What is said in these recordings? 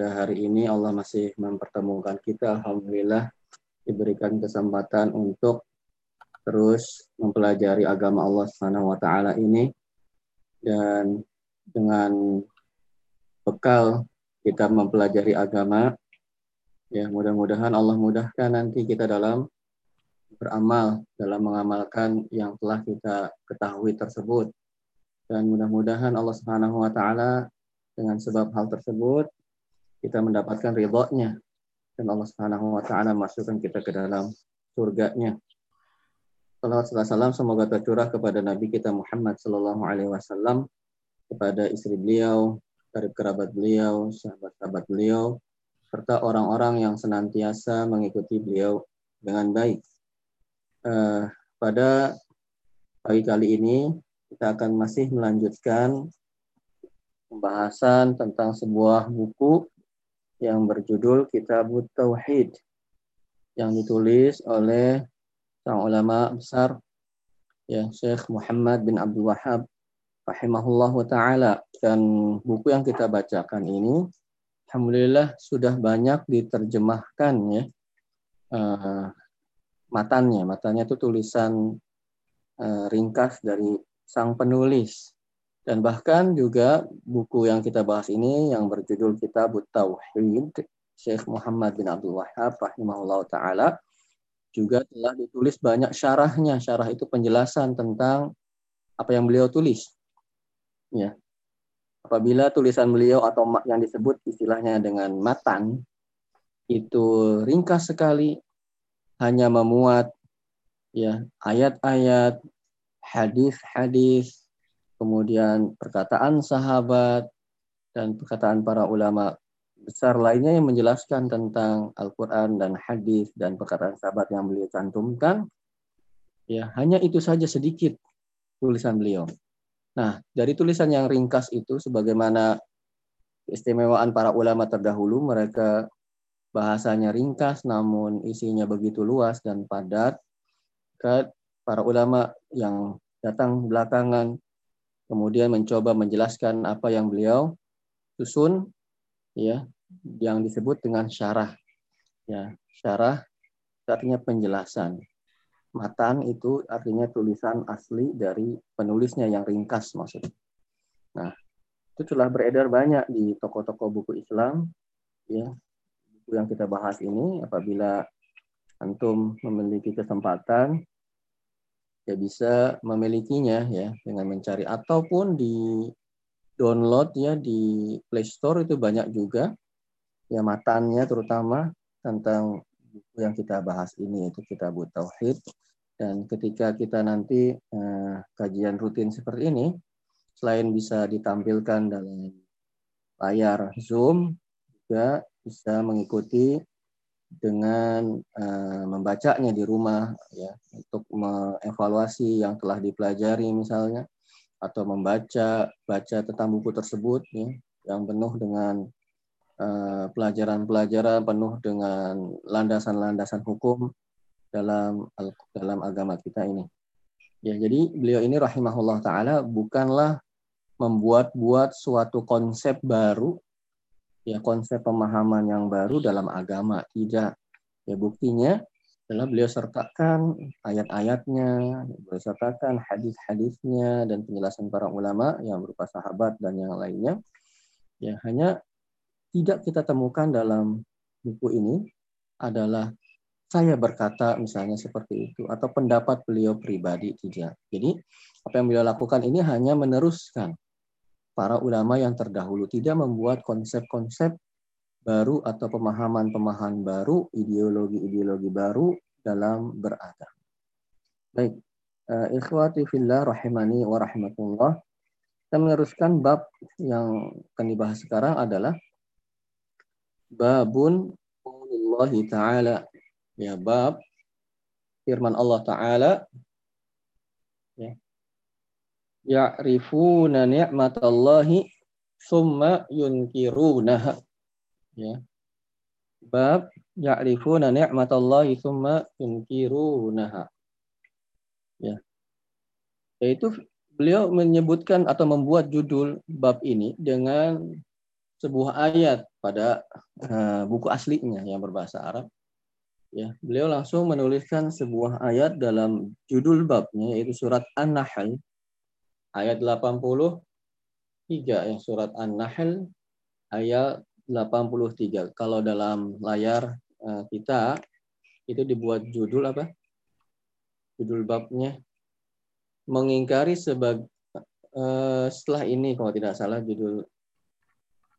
pada hari ini Allah masih mempertemukan kita. Alhamdulillah diberikan kesempatan untuk terus mempelajari agama Allah Subhanahu wa taala ini. Dan dengan bekal kita mempelajari agama ya mudah-mudahan Allah mudahkan nanti kita dalam beramal dalam mengamalkan yang telah kita ketahui tersebut. Dan mudah-mudahan Allah Subhanahu wa taala dengan sebab hal tersebut kita mendapatkan ridhonya dan Allah Subhanahu wa taala masukkan kita ke dalam surganya. Salawat salam semoga tercurah kepada Nabi kita Muhammad sallallahu alaihi wasallam kepada istri beliau, dari kerabat beliau, sahabat-sahabat beliau, serta orang-orang yang senantiasa mengikuti beliau dengan baik. Uh, pada pagi kali ini kita akan masih melanjutkan pembahasan tentang sebuah buku yang berjudul Kitab Tauhid yang ditulis oleh sang ulama besar ya Syekh Muhammad bin Abdul Wahab rahimahullah taala. Dan buku yang kita bacakan ini alhamdulillah sudah banyak diterjemahkan ya uh, matanya. Matanya itu tulisan uh, ringkas dari sang penulis dan bahkan juga buku yang kita bahas ini yang berjudul Kitab Tauhid Syekh Muhammad bin Abdul Wahab rahimahullah taala juga telah ditulis banyak syarahnya. Syarah itu penjelasan tentang apa yang beliau tulis. Ya. Apabila tulisan beliau atau yang disebut istilahnya dengan matan itu ringkas sekali hanya memuat ya ayat-ayat, hadis-hadis, kemudian perkataan sahabat dan perkataan para ulama besar lainnya yang menjelaskan tentang Al-Quran dan hadis dan perkataan sahabat yang beliau cantumkan, ya hanya itu saja sedikit tulisan beliau. Nah, dari tulisan yang ringkas itu, sebagaimana keistimewaan para ulama terdahulu, mereka bahasanya ringkas namun isinya begitu luas dan padat. Para ulama yang datang belakangan kemudian mencoba menjelaskan apa yang beliau susun ya yang disebut dengan syarah. Ya syarah artinya penjelasan. Matan itu artinya tulisan asli dari penulisnya yang ringkas maksudnya nah itu telah beredar banyak di toko-toko buku Islam ya buku yang kita bahas ini. Apabila antum memiliki kesempatan ya bisa memilikinya ya dengan mencari. Ataupun di download ya di Play Store itu banyak juga ya matannya terutama tentang buku yang kita bahas ini itu kita buat tauhid. Dan ketika kita nanti eh, kajian rutin seperti ini selain bisa ditampilkan dalam layar Zoom juga bisa mengikuti dengan uh, membacanya di rumah ya untuk mengevaluasi yang telah dipelajari misalnya atau membaca baca tentang buku tersebut ya yang penuh dengan eh, pelajaran-pelajaran uh, penuh dengan landasan-landasan hukum dalam dalam agama kita ini. Ya, jadi beliau ini rahimahullah taala bukanlah membuat-buat suatu konsep baru ya konsep pemahaman yang baru dalam agama tidak ya buktinya adalah beliau sertakan ayat-ayatnya beliau sertakan hadis-hadisnya dan penjelasan para ulama yang berupa sahabat dan yang lainnya ya hanya tidak kita temukan dalam buku ini adalah saya berkata misalnya seperti itu atau pendapat beliau pribadi tidak. Jadi apa yang beliau lakukan ini hanya meneruskan para ulama yang terdahulu tidak membuat konsep-konsep baru atau pemahaman-pemahaman baru, ideologi-ideologi baru dalam beragama. Baik, uh, ikhwati fillah rahimani wa rahmatullah. Kita meneruskan bab yang akan dibahas sekarang adalah babun Allah taala. Ya, bab firman Allah taala ya'rifuna ni'matallahi summa yunkirunaha. Ya. Bab ya'rifuna ni'matallahi summa yunkirunaha. Ya. Yaitu beliau menyebutkan atau membuat judul bab ini dengan sebuah ayat pada uh, buku aslinya yang berbahasa Arab. Ya, beliau langsung menuliskan sebuah ayat dalam judul babnya yaitu surat An-Nahl ayat 83 ya surat An-Nahl ayat 83. Kalau dalam layar uh, kita itu dibuat judul apa? Judul babnya mengingkari sebagai uh, setelah ini kalau tidak salah judul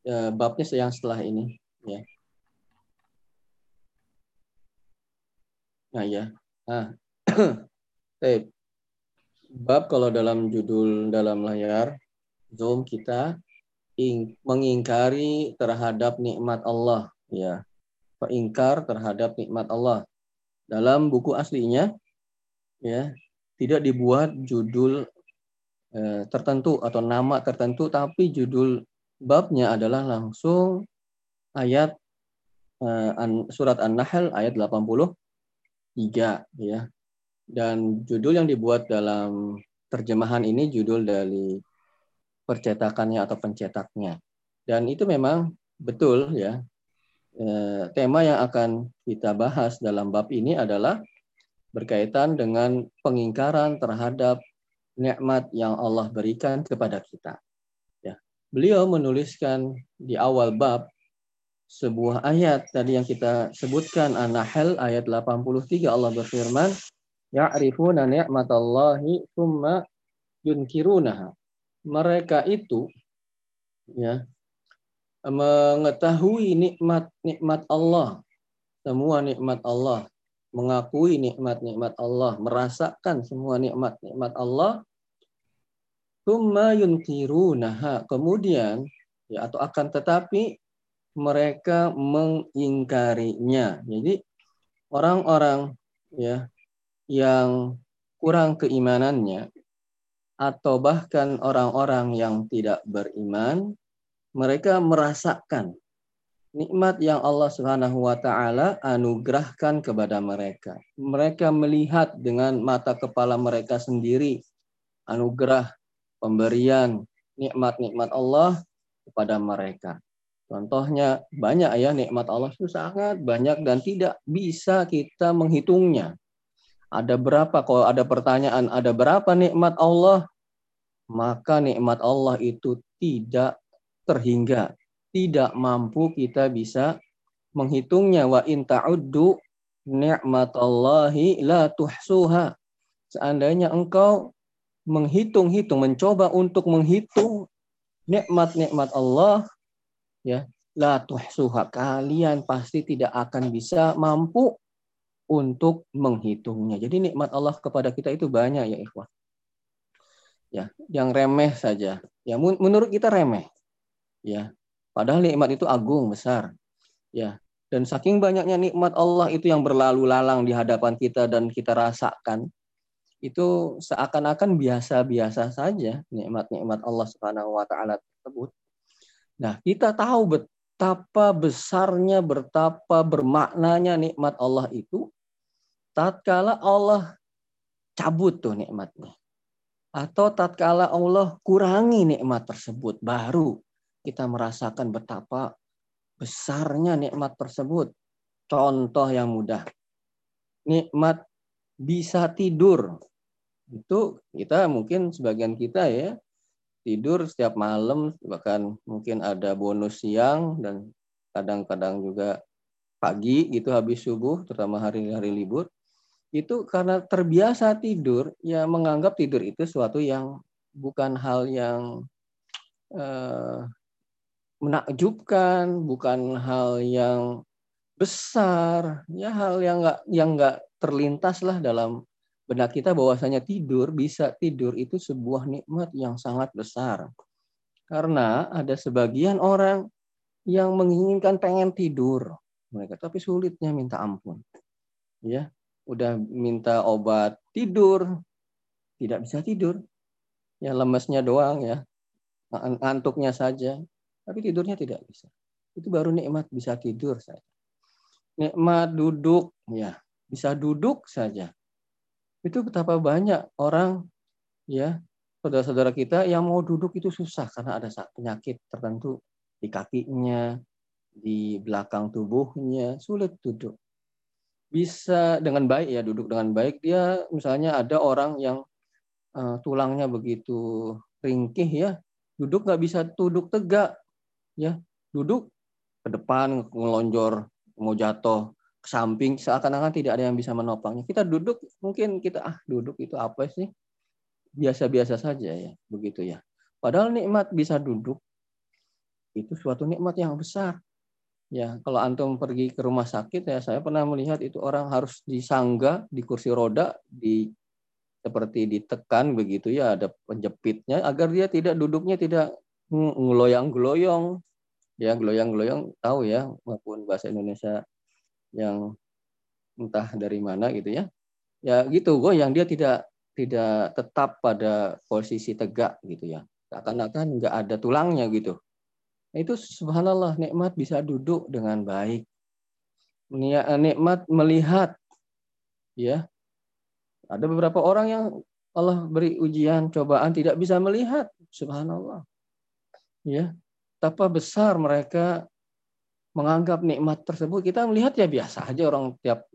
uh, babnya yang setelah ini ya. Nah ya. Nah. Bab kalau dalam judul dalam layar Zoom kita mengingkari terhadap nikmat Allah ya. Pengingkar terhadap nikmat Allah. Dalam buku aslinya ya tidak dibuat judul eh, tertentu atau nama tertentu tapi judul babnya adalah langsung ayat eh, surat An-Nahl ayat 83 ya dan judul yang dibuat dalam terjemahan ini judul dari percetakannya atau pencetaknya. Dan itu memang betul ya. Eh, tema yang akan kita bahas dalam bab ini adalah berkaitan dengan pengingkaran terhadap nikmat yang Allah berikan kepada kita. Ya. Beliau menuliskan di awal bab sebuah ayat tadi yang kita sebutkan An-Nahl ayat 83 Allah berfirman ya'rifuna ni'matallahi thumma yunkirunaha. Mereka itu ya mengetahui nikmat-nikmat Allah, semua nikmat Allah, mengakui nikmat-nikmat Allah, merasakan semua nikmat-nikmat Allah, Tumma yunkirunaha. Kemudian ya atau akan tetapi mereka mengingkarinya. Jadi orang-orang ya yang kurang keimanannya atau bahkan orang-orang yang tidak beriman, mereka merasakan nikmat yang Allah Subhanahu wa taala anugerahkan kepada mereka. Mereka melihat dengan mata kepala mereka sendiri anugerah pemberian nikmat-nikmat Allah kepada mereka. Contohnya banyak ya nikmat Allah itu sangat banyak dan tidak bisa kita menghitungnya. Ada berapa kalau ada pertanyaan ada berapa nikmat Allah? maka nikmat Allah itu tidak terhingga, tidak mampu kita bisa menghitungnya wa in ta'uddu ni'matallahi la tuhsuha. Seandainya engkau menghitung-hitung, mencoba untuk menghitung nikmat-nikmat Allah, ya, la tuhsuha. Kalian pasti tidak akan bisa mampu untuk menghitungnya. Jadi nikmat Allah kepada kita itu banyak ya ikhwah ya yang remeh saja ya menurut kita remeh ya padahal nikmat itu agung besar ya dan saking banyaknya nikmat Allah itu yang berlalu lalang di hadapan kita dan kita rasakan itu seakan-akan biasa-biasa saja nikmat-nikmat Allah Subhanahu wa taala tersebut. Nah, kita tahu betapa besarnya, betapa bermaknanya nikmat Allah itu tatkala Allah cabut tuh nikmatnya atau tatkala Allah kurangi nikmat tersebut baru kita merasakan betapa besarnya nikmat tersebut. Contoh yang mudah. Nikmat bisa tidur. Itu kita mungkin sebagian kita ya tidur setiap malam bahkan mungkin ada bonus siang dan kadang-kadang juga pagi gitu habis subuh terutama hari-hari libur itu karena terbiasa tidur ya menganggap tidur itu suatu yang bukan hal yang uh, menakjubkan, bukan hal yang besar, ya hal yang nggak yang nggak terlintas lah dalam benak kita bahwasanya tidur bisa tidur itu sebuah nikmat yang sangat besar. Karena ada sebagian orang yang menginginkan pengen tidur mereka tapi sulitnya minta ampun. Ya, udah minta obat tidur, tidak bisa tidur. Ya lemesnya doang ya, ngantuknya saja, tapi tidurnya tidak bisa. Itu baru nikmat bisa tidur saja. Nikmat duduk, ya bisa duduk saja. Itu betapa banyak orang ya saudara-saudara kita yang mau duduk itu susah karena ada penyakit tertentu di kakinya, di belakang tubuhnya, sulit duduk. Bisa dengan baik ya duduk dengan baik. Dia misalnya ada orang yang uh, tulangnya begitu ringkih ya, duduk nggak bisa duduk tegak, ya duduk ke depan ngelonjor mau jatuh ke samping seakan-akan tidak ada yang bisa menopangnya. Kita duduk mungkin kita ah duduk itu apa sih? Biasa-biasa saja ya, begitu ya. Padahal nikmat bisa duduk itu suatu nikmat yang besar. Ya, kalau antum pergi ke rumah sakit ya saya pernah melihat itu orang harus disangga di kursi roda di seperti ditekan begitu ya ada penjepitnya agar dia tidak duduknya tidak ngeloyang-geloyong ya geloyang-geloyong tahu ya maupun bahasa Indonesia yang entah dari mana gitu ya. Ya gitu goyang dia tidak tidak tetap pada posisi tegak gitu ya. Seakan-akan nggak ada tulangnya gitu itu subhanallah nikmat bisa duduk dengan baik. Nikmat melihat ya. Ada beberapa orang yang Allah beri ujian, cobaan tidak bisa melihat. Subhanallah. Ya. Betapa besar mereka menganggap nikmat tersebut. Kita melihat ya biasa aja orang tiap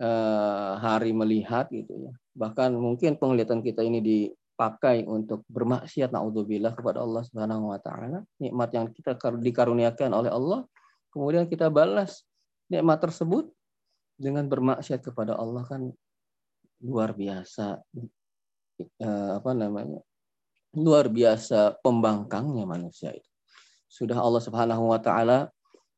uh, hari melihat gitu ya. Bahkan mungkin penglihatan kita ini di pakai untuk bermaksiat naudzubillah kepada Allah Subhanahu wa taala, nikmat yang kita dikaruniakan oleh Allah, kemudian kita balas nikmat tersebut dengan bermaksiat kepada Allah kan luar biasa eh, apa namanya? luar biasa pembangkangnya manusia itu. Sudah Allah Subhanahu wa taala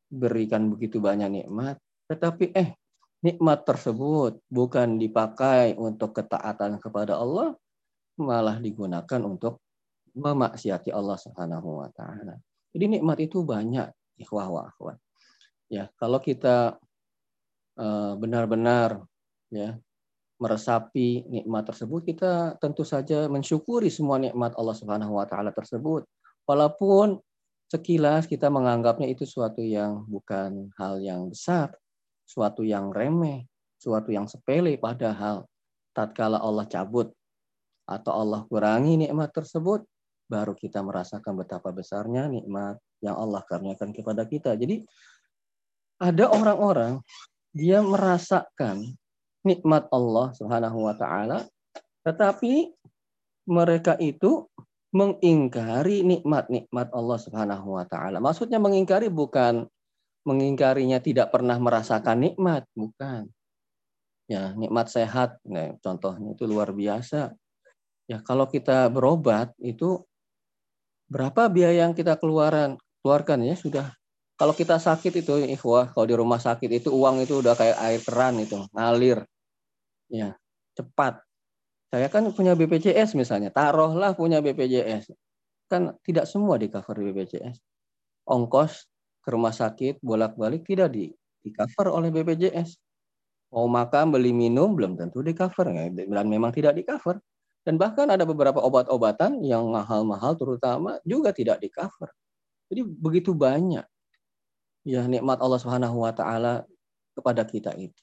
berikan begitu banyak nikmat, tetapi eh nikmat tersebut bukan dipakai untuk ketaatan kepada Allah, malah digunakan untuk memaksiati Allah Subhanahu wa taala. Jadi nikmat itu banyak ikhwah wa akhwat. Ya, kalau kita eh, benar-benar ya meresapi nikmat tersebut, kita tentu saja mensyukuri semua nikmat Allah Subhanahu wa taala tersebut. Walaupun sekilas kita menganggapnya itu suatu yang bukan hal yang besar, suatu yang remeh, suatu yang sepele padahal tatkala Allah cabut atau Allah kurangi nikmat tersebut, baru kita merasakan betapa besarnya nikmat yang Allah karuniakan kepada kita. Jadi ada orang-orang dia merasakan nikmat Allah Subhanahu wa taala tetapi mereka itu mengingkari nikmat-nikmat Allah Subhanahu wa taala. Maksudnya mengingkari bukan mengingkarinya tidak pernah merasakan nikmat, bukan. Ya, nikmat sehat, nah, contohnya itu luar biasa. Ya, kalau kita berobat itu berapa biaya yang kita keluaran keluarkan ya sudah. Kalau kita sakit itu ikhwah, kalau di rumah sakit itu uang itu udah kayak air keran itu, ngalir. Ya, cepat. Saya kan punya BPJS misalnya, taruhlah punya BPJS. Kan tidak semua di cover BPJS. Ongkos ke rumah sakit bolak-balik tidak di di cover oleh BPJS. Mau makan, beli minum belum tentu di cover dan memang tidak di cover. Dan bahkan ada beberapa obat-obatan yang mahal-mahal terutama juga tidak di cover. Jadi begitu banyak ya nikmat Allah Subhanahu wa taala kepada kita itu.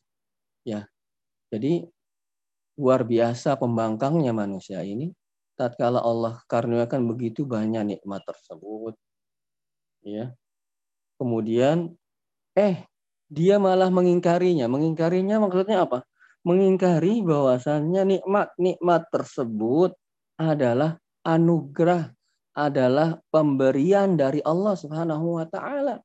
Ya. Jadi luar biasa pembangkangnya manusia ini tatkala Allah karuniakan begitu banyak nikmat tersebut. Ya. Kemudian eh dia malah mengingkarinya. Mengingkarinya maksudnya apa? Mengingkari bahwasannya nikmat-nikmat tersebut adalah anugerah, adalah pemberian dari Allah Subhanahu wa taala.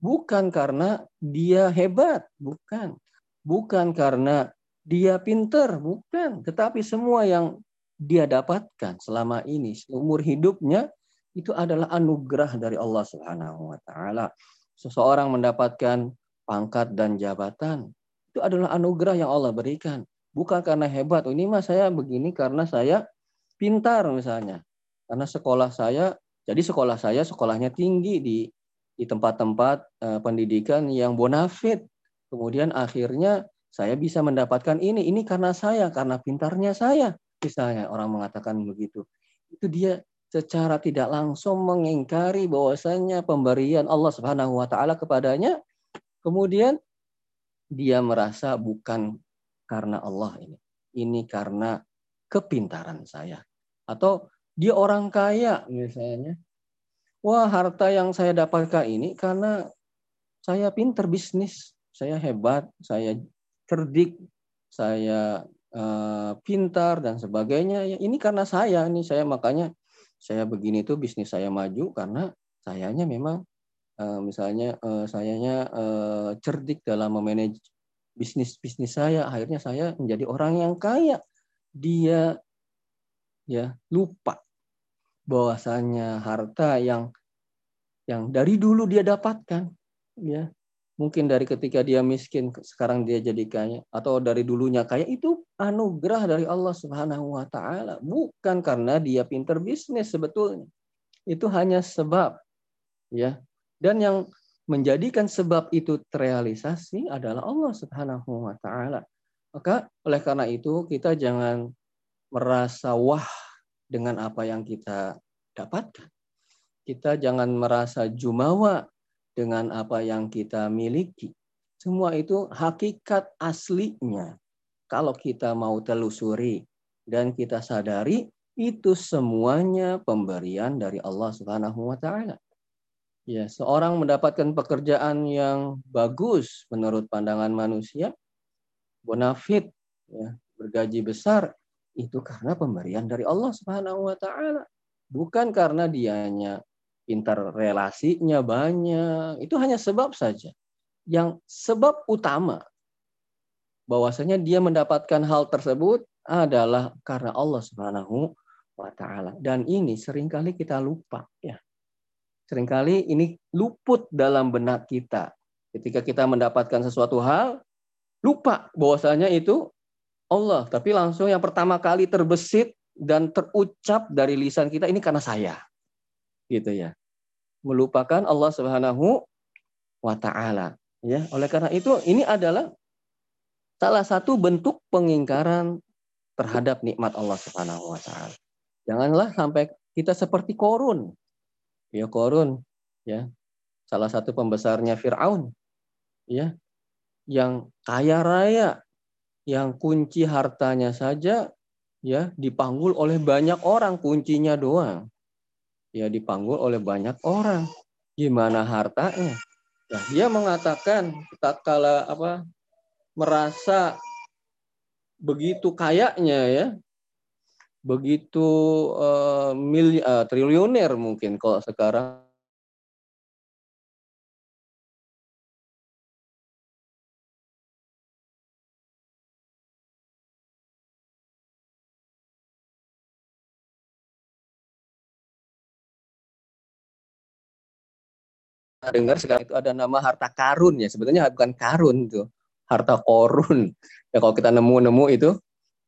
Bukan karena dia hebat, bukan. Bukan karena dia pinter, bukan. Tetapi semua yang dia dapatkan selama ini, seumur hidupnya, itu adalah anugerah dari Allah Subhanahu wa taala. Seseorang mendapatkan pangkat dan jabatan, itu adalah anugerah yang Allah berikan. Bukan karena hebat. Ini mas saya begini karena saya pintar misalnya. Karena sekolah saya, jadi sekolah saya sekolahnya tinggi di di tempat-tempat uh, pendidikan yang bonafit. Kemudian akhirnya saya bisa mendapatkan ini. Ini karena saya, karena pintarnya saya. Misalnya orang mengatakan begitu. Itu dia secara tidak langsung mengingkari bahwasanya pemberian Allah Subhanahu wa taala kepadanya kemudian dia merasa bukan karena Allah ini. Ini karena kepintaran saya. Atau dia orang kaya misalnya. wah harta yang saya dapatkan ini karena saya pinter bisnis, saya hebat, saya cerdik, saya uh, pintar dan sebagainya. Ya, ini karena saya nih, saya makanya saya begini tuh bisnis saya maju karena sayanya memang uh, misalnya uh, sayanya uh, cerdik dalam memanage bisnis bisnis saya. Akhirnya saya menjadi orang yang kaya. Dia ya lupa bahwasanya harta yang yang dari dulu dia dapatkan ya mungkin dari ketika dia miskin sekarang dia jadi kaya atau dari dulunya kaya itu anugerah dari Allah Subhanahu wa taala bukan karena dia pinter bisnis sebetulnya itu hanya sebab ya dan yang menjadikan sebab itu terrealisasi adalah Allah Subhanahu wa taala maka oleh karena itu kita jangan merasa wah dengan apa yang kita dapatkan. Kita jangan merasa jumawa dengan apa yang kita miliki. Semua itu hakikat aslinya. Kalau kita mau telusuri dan kita sadari itu semuanya pemberian dari Allah Subhanahu wa taala. Ya, seorang mendapatkan pekerjaan yang bagus menurut pandangan manusia, bonafit, ya, bergaji besar, itu karena pemberian dari Allah Subhanahu wa taala. Bukan karena dianya pintar relasinya banyak. Itu hanya sebab saja. Yang sebab utama bahwasanya dia mendapatkan hal tersebut adalah karena Allah Subhanahu wa taala. Dan ini sering kali kita lupa ya. Seringkali ini luput dalam benak kita. Ketika kita mendapatkan sesuatu hal, lupa bahwasanya itu Allah, tapi langsung yang pertama kali terbesit dan terucap dari lisan kita ini karena saya. Gitu ya. Melupakan Allah Subhanahu wa taala, ya. Oleh karena itu ini adalah salah satu bentuk pengingkaran terhadap nikmat Allah Subhanahu wa taala. Janganlah sampai kita seperti Korun. Ya Korun, ya. Salah satu pembesarnya Firaun. Ya. Yang kaya raya, yang kunci hartanya saja ya dipanggul oleh banyak orang kuncinya doang ya dipanggul oleh banyak orang gimana hartanya ya dia mengatakan tatkala apa merasa begitu kayaknya ya begitu uh, uh, triliuner mungkin kalau sekarang dengar sekarang itu ada nama harta karun ya. Sebetulnya bukan karun itu, harta korun. Ya kalau kita nemu-nemu itu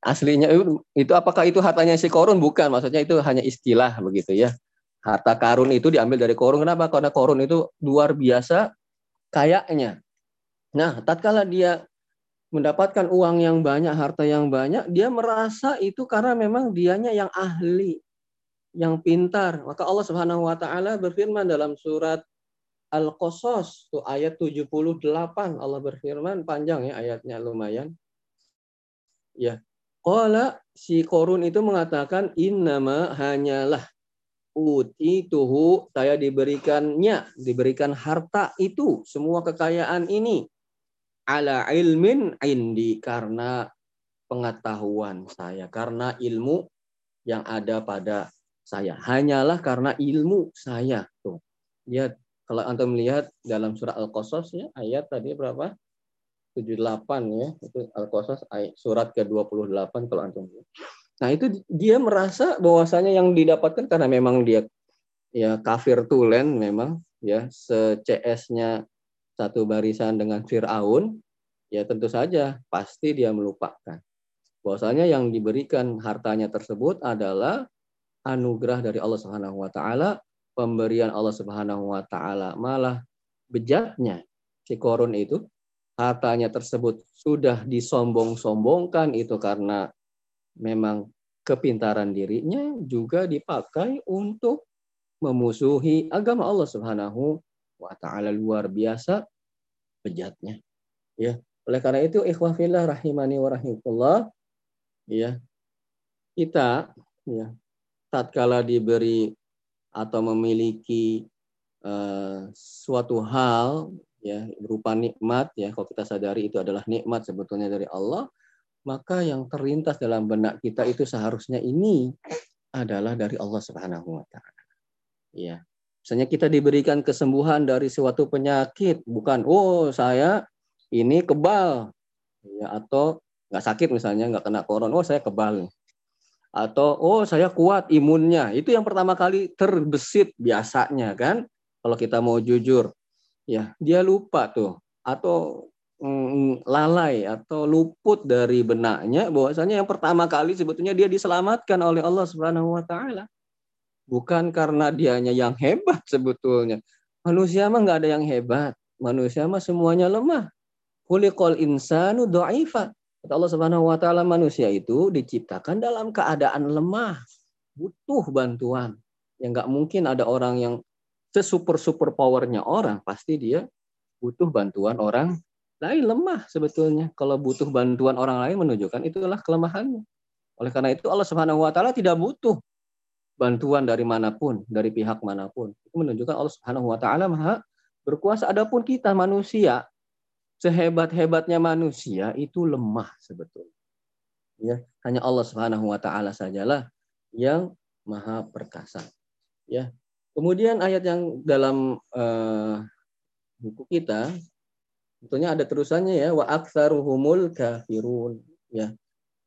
aslinya itu, apakah itu hartanya si korun? Bukan, maksudnya itu hanya istilah begitu ya. Harta karun itu diambil dari korun. Kenapa? Karena korun itu luar biasa kayaknya. Nah, tatkala dia mendapatkan uang yang banyak, harta yang banyak, dia merasa itu karena memang dianya yang ahli, yang pintar. Maka Allah Subhanahu wa taala berfirman dalam surat Al-Qasas tuh ayat 78 Allah berfirman panjang ya ayatnya lumayan. Ya. Qala si Korun itu mengatakan innama hanyalah uti tuhu saya diberikannya diberikan harta itu semua kekayaan ini ala ilmin indi karena pengetahuan saya karena ilmu yang ada pada saya hanyalah karena ilmu saya tuh dia kalau antum melihat dalam surah Al-Qasas ya, ayat tadi berapa? 78 ya. Itu Al-Qasas surat ke-28 kalau antum. Nah, itu dia merasa bahwasanya yang didapatkan karena memang dia ya kafir tulen memang ya se-CS-nya satu barisan dengan Firaun, ya tentu saja pasti dia melupakan bahwasanya yang diberikan hartanya tersebut adalah anugerah dari Allah Subhanahu wa taala pemberian Allah Subhanahu wa taala. Malah bejatnya si korun itu hartanya tersebut sudah disombong-sombongkan itu karena memang kepintaran dirinya juga dipakai untuk memusuhi agama Allah Subhanahu wa taala luar biasa bejatnya. Ya, oleh karena itu ikhwah fillah rahimani wa rahimakumullah ya kita ya tatkala diberi atau memiliki uh, suatu hal ya berupa nikmat ya. Kalau kita sadari itu adalah nikmat sebetulnya dari Allah maka yang terlintas dalam benak kita itu seharusnya ini adalah dari Allah Subhanahu wa taala. Ya. Misalnya kita diberikan kesembuhan dari suatu penyakit, bukan oh saya ini kebal ya atau nggak sakit misalnya nggak kena koron, oh saya kebal atau oh saya kuat imunnya. Itu yang pertama kali terbesit biasanya kan? Kalau kita mau jujur ya dia lupa tuh atau mm, lalai atau luput dari benaknya bahwasanya yang pertama kali sebetulnya dia diselamatkan oleh Allah Subhanahu wa taala. Bukan karena dianya yang hebat sebetulnya. Manusia mah nggak ada yang hebat. Manusia mah semuanya lemah. Khuliqal insanu dha'ifa. Kata Allah Subhanahu wa taala manusia itu diciptakan dalam keadaan lemah, butuh bantuan. Yang nggak mungkin ada orang yang sesuper super powernya orang pasti dia butuh bantuan orang lain lemah sebetulnya. Kalau butuh bantuan orang lain menunjukkan itulah kelemahannya. Oleh karena itu Allah Subhanahu wa taala tidak butuh bantuan dari mana pun dari pihak mana pun. Itu menunjukkan Allah Subhanahu wa taala maha berkuasa. Adapun kita manusia sehebat-hebatnya manusia itu lemah sebetulnya. Ya hanya Allah Subhanahu wa taala sajalah yang maha perkasa. Ya Kemudian ayat yang dalam uh, buku kita tentunya ada terusannya ya wa aktsaruhumul kafirun ya.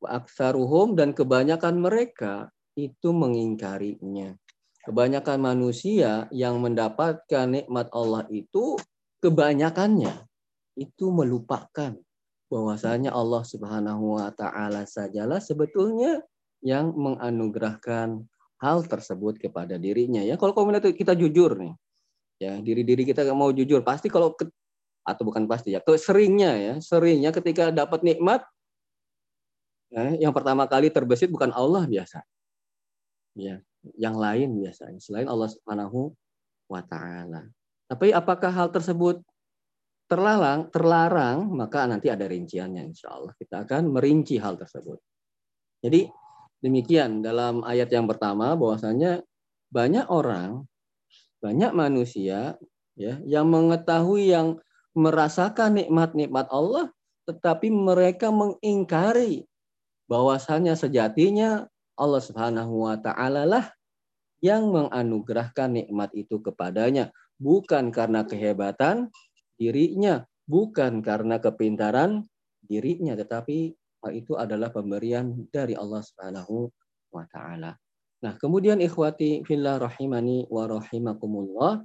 Wa aktsaruhum dan kebanyakan mereka itu mengingkarinya. Kebanyakan manusia yang mendapatkan nikmat Allah itu kebanyakannya itu melupakan bahwasanya Allah Subhanahu wa taala sajalah sebetulnya yang menganugerahkan hal tersebut kepada dirinya ya. Kalau komunitas kita jujur nih ya diri diri kita mau jujur pasti kalau ke, atau bukan pasti ya seringnya ya seringnya ketika dapat nikmat ya, yang pertama kali terbesit bukan Allah biasa ya yang lain biasanya selain Allah Subhanahu wa taala. Tapi apakah hal tersebut terlarang terlarang maka nanti ada rinciannya insya Allah. Kita akan merinci hal tersebut. Jadi Demikian dalam ayat yang pertama bahwasanya banyak orang, banyak manusia ya yang mengetahui yang merasakan nikmat-nikmat Allah tetapi mereka mengingkari bahwasanya sejatinya Allah Subhanahu wa taala lah yang menganugerahkan nikmat itu kepadanya. Bukan karena kehebatan dirinya, bukan karena kepintaran dirinya tetapi hal itu adalah pemberian dari Allah Subhanahu wa taala. Nah, kemudian ikhwati fillah rahimani wa rahimakumullah,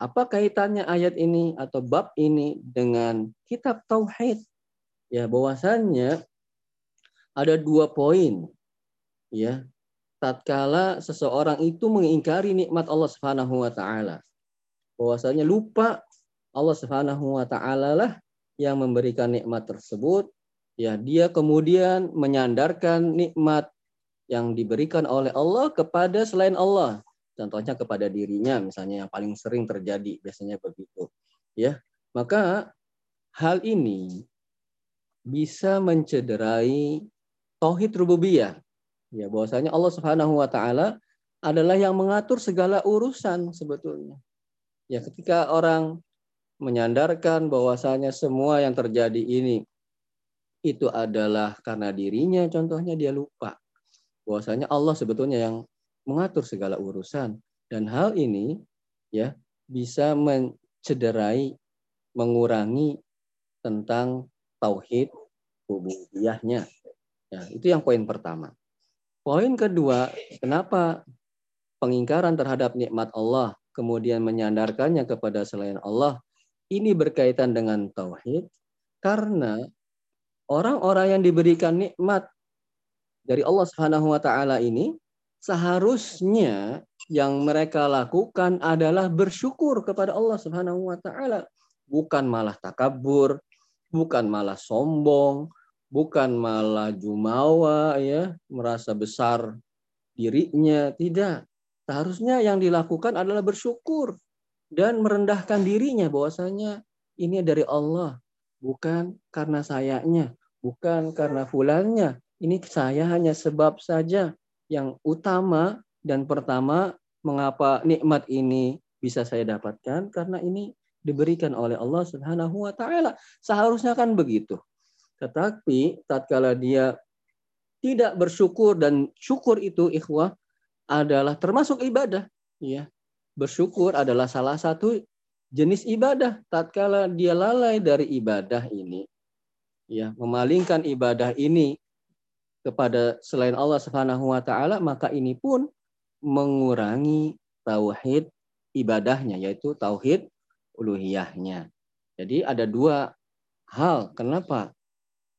apa kaitannya ayat ini atau bab ini dengan kitab tauhid? Ya, bahwasannya ada dua poin. Ya. Tatkala seseorang itu mengingkari nikmat Allah Subhanahu wa taala. Bahwasanya lupa Allah Subhanahu wa taala lah yang memberikan nikmat tersebut ya dia kemudian menyandarkan nikmat yang diberikan oleh Allah kepada selain Allah. Contohnya kepada dirinya misalnya yang paling sering terjadi biasanya begitu. Ya maka hal ini bisa mencederai tauhid rububiyah. Ya bahwasanya Allah Subhanahu wa taala adalah yang mengatur segala urusan sebetulnya. Ya ketika orang menyandarkan bahwasanya semua yang terjadi ini itu adalah karena dirinya contohnya dia lupa bahwasanya Allah sebetulnya yang mengatur segala urusan. Dan hal ini ya bisa mencederai mengurangi tentang tauhid rububiyahnya ya itu yang poin pertama. Poin kedua kenapa pengingkaran terhadap nikmat Allah kemudian menyandarkannya kepada selain Allah? Ini berkaitan dengan tauhid karena orang-orang yang diberikan nikmat dari Allah Subhanahu wa taala ini seharusnya yang mereka lakukan adalah bersyukur kepada Allah Subhanahu wa taala, bukan malah takabur, bukan malah sombong, bukan malah jumawa ya, merasa besar dirinya, tidak. Seharusnya yang dilakukan adalah bersyukur dan merendahkan dirinya bahwasanya ini dari Allah bukan karena sayanya, bukan karena fulannya. Ini saya hanya sebab saja yang utama dan pertama mengapa nikmat ini bisa saya dapatkan? Karena ini diberikan oleh Allah Subhanahu wa taala. Seharusnya kan begitu. Tetapi tatkala dia tidak bersyukur dan syukur itu ikhwah adalah termasuk ibadah, ya. Bersyukur adalah salah satu jenis ibadah. Tatkala dia lalai dari ibadah ini, ya, memalingkan ibadah ini kepada selain Allah Subhanahu wa taala, maka ini pun mengurangi tauhid ibadahnya yaitu tauhid uluhiyahnya. Jadi ada dua hal kenapa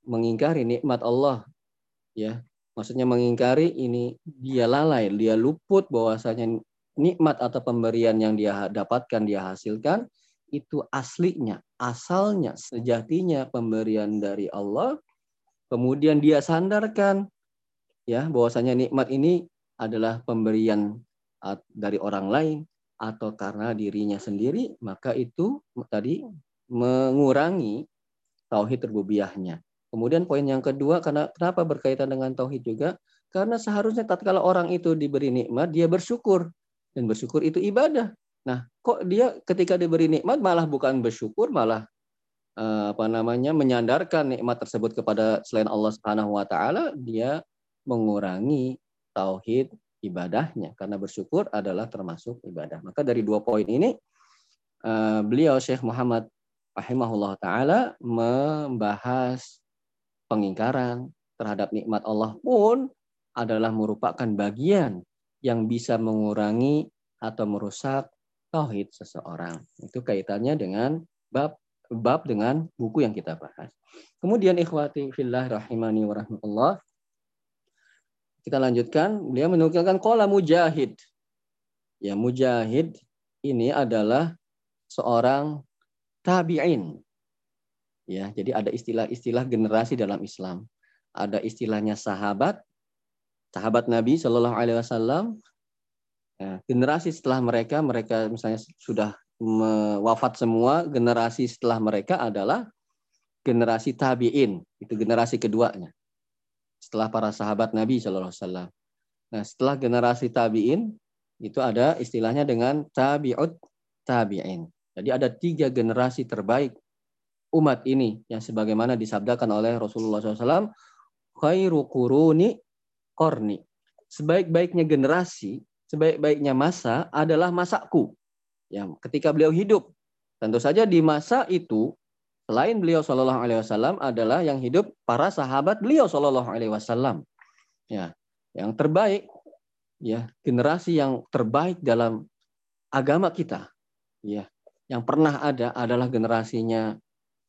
mengingkari nikmat Allah ya. Maksudnya mengingkari ini dia lalai, dia luput bahwasanya nikmat atau pemberian yang dia dapatkan, dia hasilkan itu aslinya, asalnya, sejatinya pemberian dari Allah. Kemudian dia sandarkan ya bahwasanya nikmat ini adalah pemberian dari orang lain atau karena dirinya sendiri, maka itu tadi mengurangi tauhid rububiyahnya. Kemudian poin yang kedua, karena kenapa berkaitan dengan tauhid juga? Karena seharusnya tatkala orang itu diberi nikmat, dia bersyukur dan bersyukur itu ibadah. Nah, kok dia ketika diberi nikmat malah bukan bersyukur, malah eh, apa namanya menyandarkan nikmat tersebut kepada selain Allah Subhanahu wa taala, dia mengurangi tauhid ibadahnya karena bersyukur adalah termasuk ibadah. Maka dari dua poin ini uh, beliau Syekh Muhammad rahimahullah taala membahas pengingkaran terhadap nikmat Allah pun adalah merupakan bagian yang bisa mengurangi atau merusak tauhid seseorang. Itu kaitannya dengan bab bab dengan buku yang kita bahas. Kemudian ikhwati fillah rahimani wa rahmatullah kita lanjutkan, beliau menukilkan kola mujahid. Ya, mujahid ini adalah seorang tabi'in. Ya, jadi ada istilah-istilah generasi dalam Islam. Ada istilahnya sahabat, sahabat Nabi Shallallahu Alaihi Wasallam. Ya, generasi setelah mereka, mereka misalnya sudah wafat semua, generasi setelah mereka adalah generasi tabi'in. Itu generasi keduanya setelah para sahabat Nabi Shallallahu Alaihi Wasallam. Nah, setelah generasi tabiin itu ada istilahnya dengan tabiut tabiin. Jadi ada tiga generasi terbaik umat ini yang sebagaimana disabdakan oleh Rasulullah SAW, khairu kuruni korni. Sebaik-baiknya generasi, sebaik-baiknya masa adalah masaku. Yang ketika beliau hidup, tentu saja di masa itu selain beliau Shallallahu Alaihi Wasallam adalah yang hidup para sahabat beliau Shallallahu Alaihi Wasallam. Ya, yang terbaik, ya generasi yang terbaik dalam agama kita, ya yang pernah ada adalah generasinya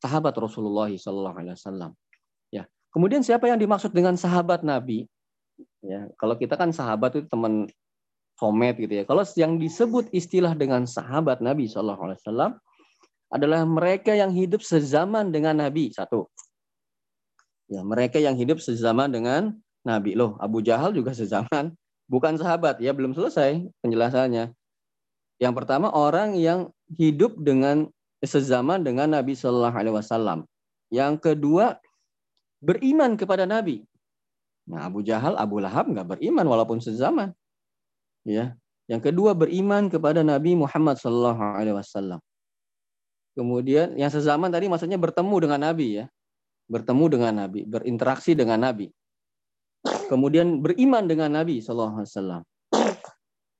sahabat Rasulullah Shallallahu Alaihi Wasallam. Ya, kemudian siapa yang dimaksud dengan sahabat Nabi? Ya, kalau kita kan sahabat itu teman somet gitu ya. Kalau yang disebut istilah dengan sahabat Nabi Shallallahu Alaihi Wasallam adalah mereka yang hidup sezaman dengan Nabi. Satu. Ya, mereka yang hidup sezaman dengan Nabi. Loh, Abu Jahal juga sezaman. Bukan sahabat. Ya, belum selesai penjelasannya. Yang pertama, orang yang hidup dengan sezaman dengan Nabi Shallallahu Alaihi Wasallam. Yang kedua, beriman kepada Nabi. Nah, Abu Jahal, Abu Lahab nggak beriman walaupun sezaman. Ya. Yang kedua, beriman kepada Nabi Muhammad Shallallahu Alaihi Wasallam. Kemudian yang sezaman tadi maksudnya bertemu dengan Nabi ya. Bertemu dengan Nabi, berinteraksi dengan Nabi. Kemudian beriman dengan Nabi Shallallahu Alaihi Wasallam.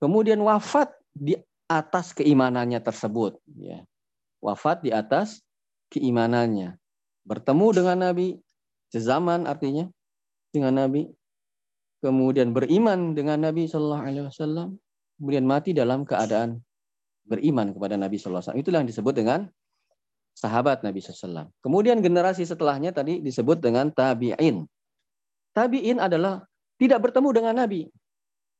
Kemudian wafat di atas keimanannya tersebut. Ya. Wafat di atas keimanannya. Bertemu dengan Nabi, sezaman artinya dengan Nabi. Kemudian beriman dengan Nabi Shallallahu Alaihi Wasallam. Kemudian mati dalam keadaan beriman kepada Nabi Shallallahu Alaihi Wasallam. Itulah yang disebut dengan sahabat Nabi SAW. Kemudian generasi setelahnya tadi disebut dengan tabi'in. Tabi'in adalah tidak bertemu dengan Nabi.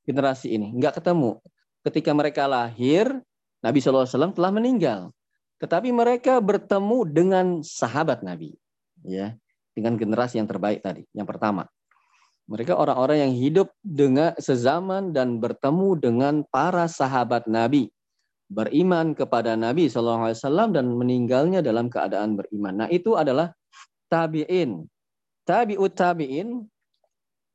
Generasi ini nggak ketemu. Ketika mereka lahir, Nabi SAW telah meninggal. Tetapi mereka bertemu dengan sahabat Nabi. ya Dengan generasi yang terbaik tadi. Yang pertama. Mereka orang-orang yang hidup dengan sezaman dan bertemu dengan para sahabat Nabi beriman kepada Nabi Shallallahu Alaihi Wasallam dan meninggalnya dalam keadaan beriman. Nah itu adalah tabiin. Tabiut tabiin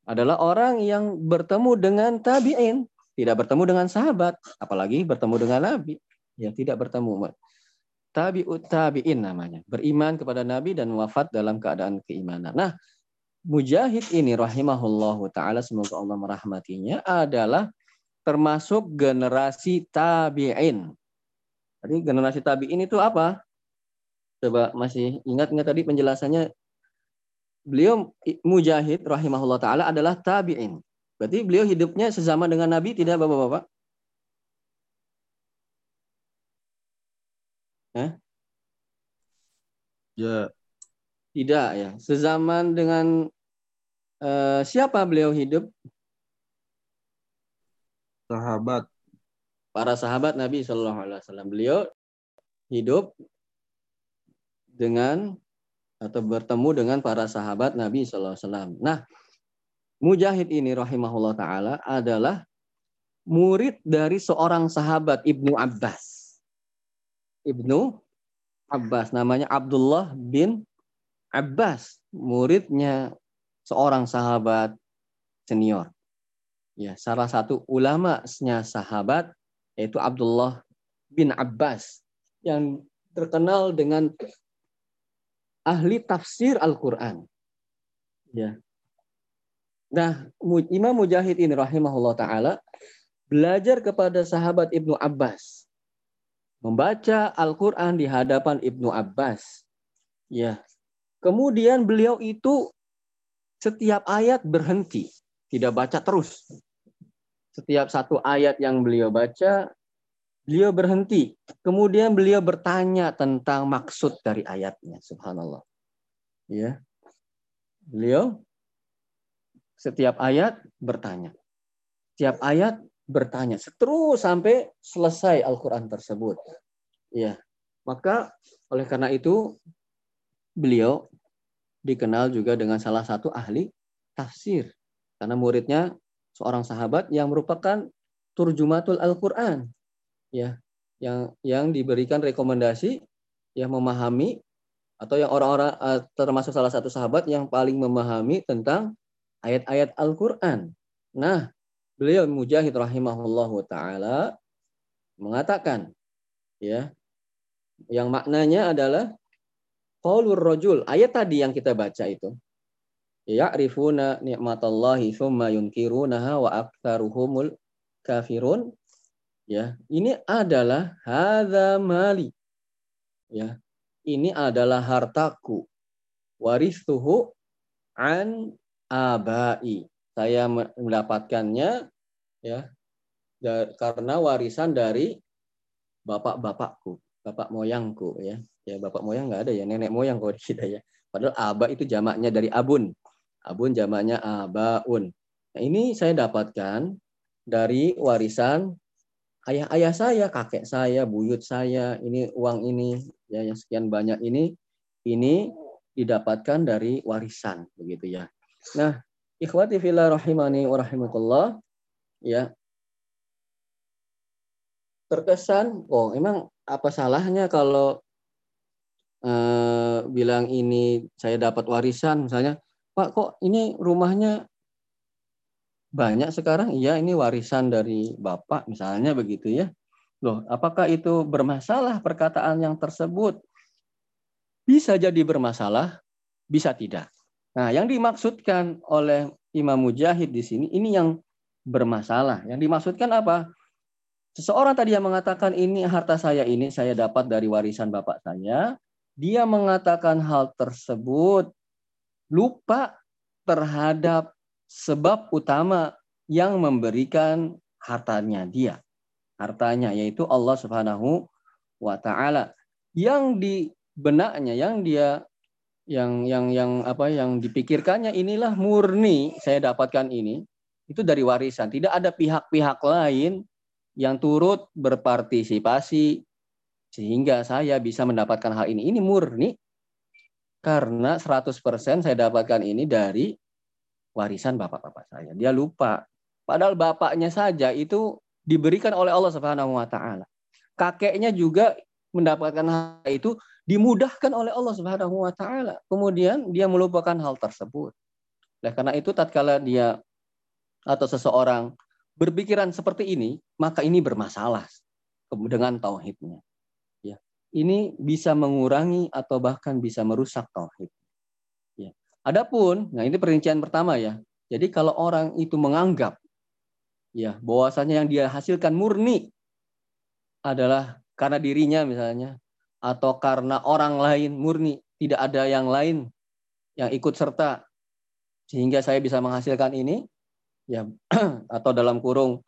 adalah orang yang bertemu dengan tabiin. tidak bertemu dengan sahabat, apalagi bertemu dengan Nabi. Ya, tidak bertemu. Tabi'ut tabi'in namanya. Beriman kepada Nabi dan wafat dalam keadaan keimanan. Nah, Mujahid ini rahimahullahu taala semoga Allah merahmatinya adalah termasuk generasi tabi'in. Jadi generasi tabi'in itu apa? Coba masih ingat nggak tadi penjelasannya? Beliau Mujahid rahimahullah taala adalah tabi'in. Berarti beliau hidupnya sesama dengan Nabi tidak Bapak-bapak? Ya. Tidak ya. Sezaman dengan uh, siapa beliau hidup? Sahabat. Para sahabat Nabi Shallallahu Alaihi Wasallam. Beliau hidup dengan atau bertemu dengan para sahabat Nabi Shallallahu Alaihi Wasallam. Nah, Mujahid ini rahimahullah taala adalah murid dari seorang sahabat Ibnu Abbas. Ibnu Abbas namanya Abdullah bin Abbas, muridnya seorang sahabat senior. Ya, salah satu ulamanya sahabat yaitu Abdullah bin Abbas yang terkenal dengan ahli tafsir Al-Qur'an. Ya. Nah, Imam Mujahid ini rahimahullah taala belajar kepada sahabat Ibnu Abbas. Membaca Al-Qur'an di hadapan Ibnu Abbas. Ya, Kemudian beliau itu setiap ayat berhenti, tidak baca terus. Setiap satu ayat yang beliau baca, beliau berhenti. Kemudian beliau bertanya tentang maksud dari ayatnya, subhanallah. Ya. Beliau setiap ayat bertanya. Setiap ayat bertanya terus sampai selesai Al-Qur'an tersebut. Ya. Maka oleh karena itu beliau dikenal juga dengan salah satu ahli tafsir. Karena muridnya seorang sahabat yang merupakan turjumatul Al-Quran. Ya, yang yang diberikan rekomendasi yang memahami atau yang orang-orang eh, termasuk salah satu sahabat yang paling memahami tentang ayat-ayat Al-Quran. Nah, beliau Mujahid rahimahullahu taala mengatakan ya yang maknanya adalah Qaulur rajul, ayat tadi yang kita baca itu. Ya'rifuna ni'matallahi thumma yunkirunaha wa aktsaruhumul kafirun. Ya, ini adalah hadza mali. Ya. Ini adalah hartaku. Waristuhu an abai. Saya mendapatkannya ya karena warisan dari bapak-bapakku, bapak moyangku ya. Ya bapak moyang nggak ada ya nenek moyang kalau kita ya. Padahal aba itu jamaknya dari abun. Abun jamaknya abaun. Nah ini saya dapatkan dari warisan ayah-ayah saya kakek saya buyut saya ini uang ini ya yang sekian banyak ini ini didapatkan dari warisan begitu ya. Nah ikhwati fillah rahimani wa ya. Terkesan oh emang apa salahnya kalau eh, bilang ini saya dapat warisan misalnya Pak kok ini rumahnya banyak sekarang? Iya ini warisan dari Bapak misalnya begitu ya. Loh apakah itu bermasalah perkataan yang tersebut? Bisa jadi bermasalah bisa tidak. Nah yang dimaksudkan oleh Imam Mujahid di sini ini yang bermasalah. Yang dimaksudkan apa Seseorang tadi yang mengatakan ini harta saya ini saya dapat dari warisan bapak saya, dia mengatakan hal tersebut lupa terhadap sebab utama yang memberikan hartanya dia. Hartanya yaitu Allah Subhanahu wa taala. Yang di benaknya yang dia yang yang yang apa yang dipikirkannya inilah murni saya dapatkan ini itu dari warisan. Tidak ada pihak-pihak lain yang turut berpartisipasi sehingga saya bisa mendapatkan hal ini. Ini murni karena 100% saya dapatkan ini dari warisan bapak-bapak saya. Dia lupa. Padahal bapaknya saja itu diberikan oleh Allah Subhanahu wa taala. Kakeknya juga mendapatkan hal itu dimudahkan oleh Allah Subhanahu wa taala. Kemudian dia melupakan hal tersebut. Nah, karena itu tatkala dia atau seseorang berpikiran seperti ini, maka ini bermasalah dengan tauhidnya. Ya. Ini bisa mengurangi atau bahkan bisa merusak tauhid. Ya. Adapun, nah ini perincian pertama ya. Jadi kalau orang itu menganggap ya bahwasanya yang dia hasilkan murni adalah karena dirinya misalnya atau karena orang lain murni, tidak ada yang lain yang ikut serta sehingga saya bisa menghasilkan ini ya atau dalam kurung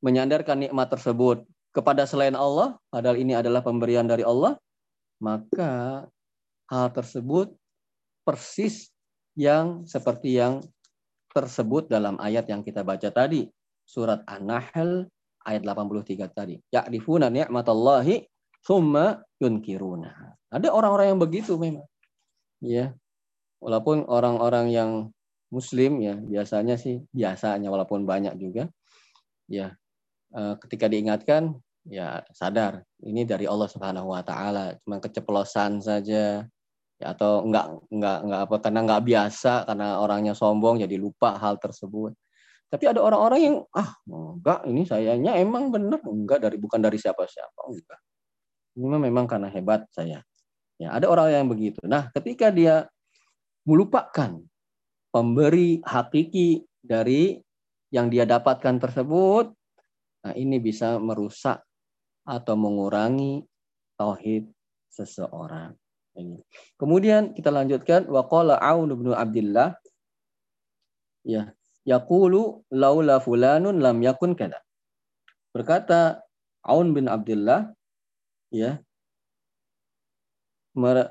menyandarkan nikmat tersebut kepada selain Allah padahal ini adalah pemberian dari Allah maka hal tersebut persis yang seperti yang tersebut dalam ayat yang kita baca tadi surat An-Nahl ayat 83 tadi. Ya'rifuna ni'matallahi summa yunkiruna. Ada orang-orang yang begitu memang. Ya walaupun orang-orang yang Muslim ya biasanya sih biasanya walaupun banyak juga ya eh, ketika diingatkan ya sadar ini dari Allah Subhanahu Wa Taala cuma keceplosan saja ya atau enggak enggak enggak apa karena enggak biasa karena orangnya sombong jadi lupa hal tersebut. Tapi ada orang-orang yang ah enggak ini sayanya emang benar. Enggak dari bukan dari siapa-siapa enggak. Ini memang karena hebat saya. Ya ada orang yang begitu. Nah ketika dia melupakan pemberi hakiki dari yang dia dapatkan tersebut, nah ini bisa merusak atau mengurangi tauhid seseorang. Kemudian kita lanjutkan waqala Aun bin Abdullah ya yaqulu laula fulanun lam yakun kada. Berkata Aun bin Abdullah ya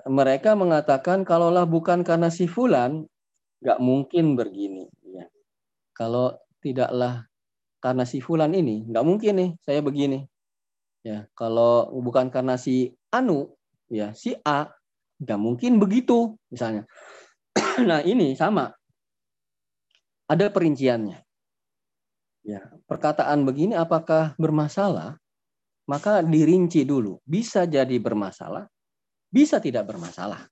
mereka mengatakan kalaulah bukan karena si fulan nggak mungkin begini ya kalau tidaklah karena si fulan ini nggak mungkin nih saya begini. Ya kalau bukan karena si anu ya si a nggak mungkin begitu misalnya. Nah ini sama. Ada perinciannya. Ya perkataan begini apakah bermasalah? Maka dirinci dulu. Bisa jadi bermasalah bisa tidak bermasalah.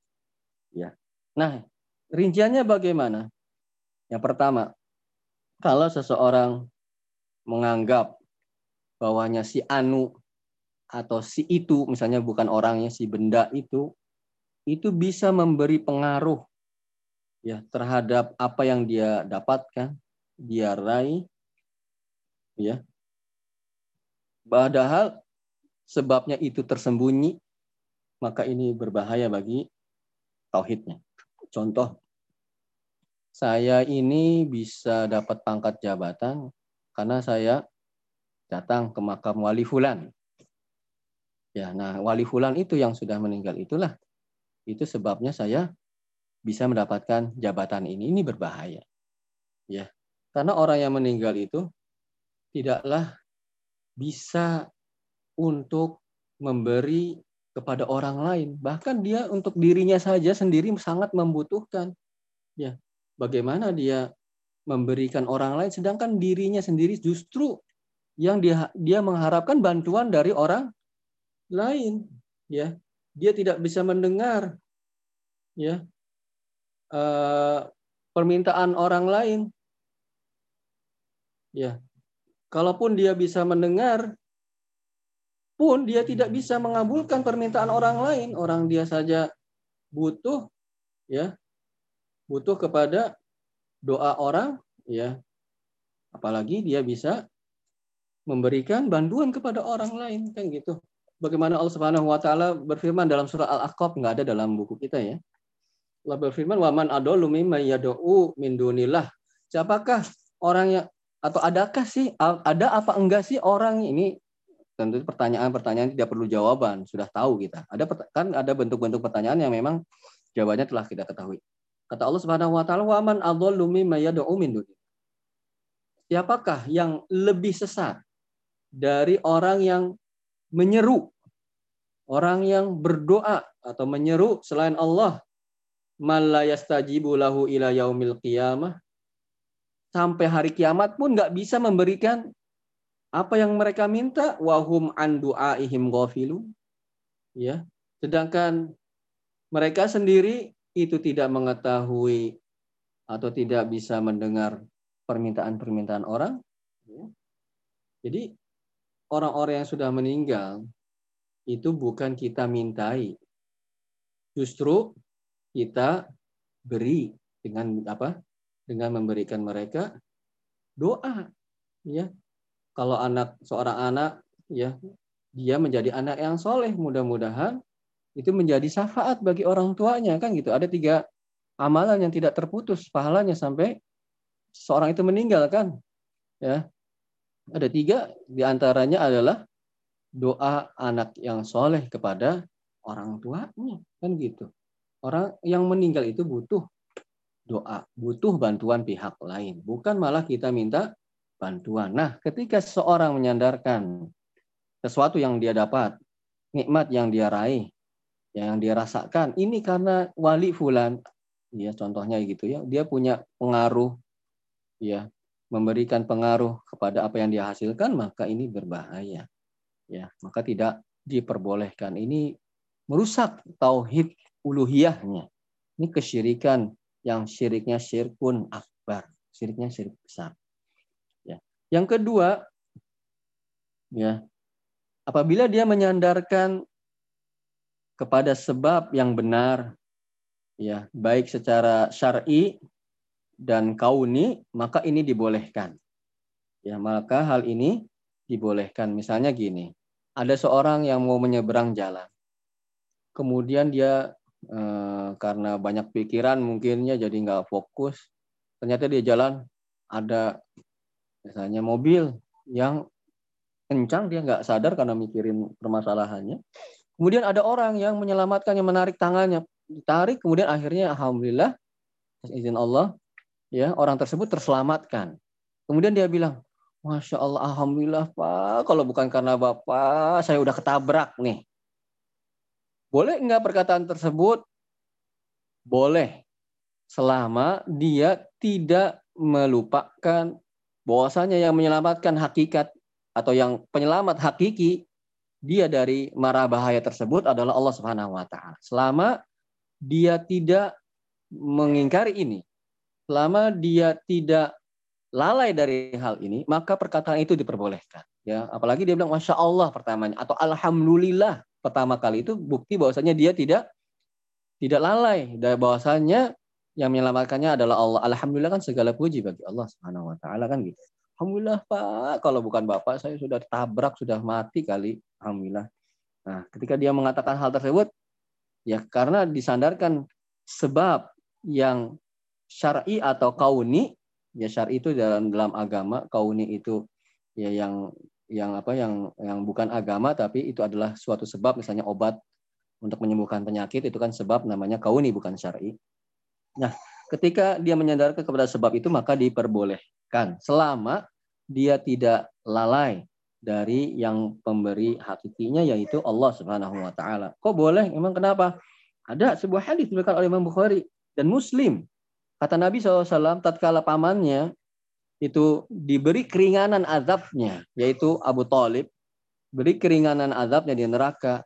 Ya. Nah Rinciannya bagaimana? Yang pertama, kalau seseorang menganggap bahwanya si anu atau si itu, misalnya bukan orangnya, si benda itu, itu bisa memberi pengaruh ya terhadap apa yang dia dapatkan, dia raih, ya. Padahal sebabnya itu tersembunyi, maka ini berbahaya bagi tauhidnya. Contoh, saya ini bisa dapat pangkat jabatan karena saya datang ke makam wali fulan. Ya, nah wali fulan itu yang sudah meninggal itulah. Itu sebabnya saya bisa mendapatkan jabatan ini. Ini berbahaya. Ya. Karena orang yang meninggal itu tidaklah bisa untuk memberi kepada orang lain. Bahkan dia untuk dirinya saja sendiri sangat membutuhkan. Ya, bagaimana dia memberikan orang lain sedangkan dirinya sendiri justru yang dia dia mengharapkan bantuan dari orang lain, ya. Dia tidak bisa mendengar ya uh, permintaan orang lain. Ya. Kalaupun dia bisa mendengar, pun dia tidak bisa mengabulkan permintaan orang lain. Orang dia saja butuh ya butuh kepada doa orang ya. Apalagi dia bisa memberikan bantuan kepada orang lain kan gitu. Bagaimana Allah Subhanahu wa taala berfirman dalam surah Al-Ahqaf nggak ada dalam buku kita ya. Allah berfirman waman adallu mimma yad'u min dunillah. Siapakah orang yang atau adakah sih ada apa enggak sih orang ini tentu pertanyaan-pertanyaan tidak perlu jawaban, sudah tahu kita. Ada kan ada bentuk-bentuk pertanyaan yang memang jawabannya telah kita ketahui. Kata Allah Subhanahu wa taala, "Wa man adallu mimma yad'u min Siapakah yang lebih sesat dari orang yang menyeru, orang yang berdoa atau menyeru selain Allah, la yastajibu lahu ila yaumil sampai hari kiamat pun nggak bisa memberikan apa yang mereka minta wahum an duaihim ghafilu ya sedangkan mereka sendiri itu tidak mengetahui atau tidak bisa mendengar permintaan-permintaan orang ya. Jadi orang-orang yang sudah meninggal itu bukan kita mintai. Justru kita beri dengan apa? Dengan memberikan mereka doa, ya. Kalau anak seorang anak ya dia menjadi anak yang soleh mudah-mudahan itu menjadi syafaat bagi orang tuanya kan gitu. Ada tiga amalan yang tidak terputus pahalanya sampai seorang itu meninggal kan ya. Ada tiga di antaranya adalah doa anak yang soleh kepada orang tuanya kan gitu. Orang yang meninggal itu butuh doa butuh bantuan pihak lain. Bukan malah kita minta bantuan. Nah ketika seorang menyandarkan sesuatu yang dia dapat nikmat yang dia raih yang dia rasakan ini karena wali fulan ya contohnya gitu ya dia punya pengaruh ya memberikan pengaruh kepada apa yang dia hasilkan maka ini berbahaya ya. Maka tidak diperbolehkan. Ini merusak tauhid uluhiyahnya. Ini kesyirikan yang syiriknya syirkun akbar. Syiriknya syirik besar yang kedua ya apabila dia menyandarkan kepada sebab yang benar ya baik secara syar'i dan kauni maka ini dibolehkan. Ya maka hal ini dibolehkan. Misalnya gini ada seorang yang mau menyeberang jalan. Kemudian dia eh, karena banyak pikiran mungkinnya jadi nggak fokus ternyata dia jalan ada misalnya mobil yang kencang dia nggak sadar karena mikirin permasalahannya. Kemudian ada orang yang menyelamatkan yang menarik tangannya. Ditarik kemudian akhirnya alhamdulillah izin Allah ya orang tersebut terselamatkan. Kemudian dia bilang masya Allah alhamdulillah pak. Kalau bukan karena bapak saya udah ketabrak nih. Boleh enggak perkataan tersebut? Boleh. Selama dia tidak melupakan bahwasanya yang menyelamatkan hakikat atau yang penyelamat hakiki dia dari marah bahaya tersebut adalah Allah Subhanahu wa taala. Selama dia tidak mengingkari ini, selama dia tidak lalai dari hal ini, maka perkataan itu diperbolehkan. Ya, apalagi dia bilang masya Allah pertamanya atau alhamdulillah pertama kali itu bukti bahwasanya dia tidak tidak lalai dan bahwasanya yang menyelamatkannya adalah Allah. Alhamdulillah kan segala puji bagi Allah Subhanahu wa taala kan gitu. Alhamdulillah Pak, kalau bukan Bapak saya sudah tabrak, sudah mati kali. Alhamdulillah. Nah, ketika dia mengatakan hal tersebut, Ya, karena disandarkan sebab yang syar'i atau kauni, ya syar'i itu dalam dalam agama, kauni itu ya yang yang apa yang yang bukan agama tapi itu adalah suatu sebab misalnya obat untuk menyembuhkan penyakit itu kan sebab namanya kauni bukan syar'i. Nah, ketika dia menyandarkan kepada sebab itu maka diperbolehkan selama dia tidak lalai dari yang pemberi hakikinya yaitu Allah Subhanahu wa taala. Kok boleh? Emang kenapa? Ada sebuah hadis diriwayatkan oleh Imam Bukhari dan Muslim. Kata Nabi SAW, tatkala pamannya itu diberi keringanan azabnya, yaitu Abu Talib, beri keringanan azabnya di neraka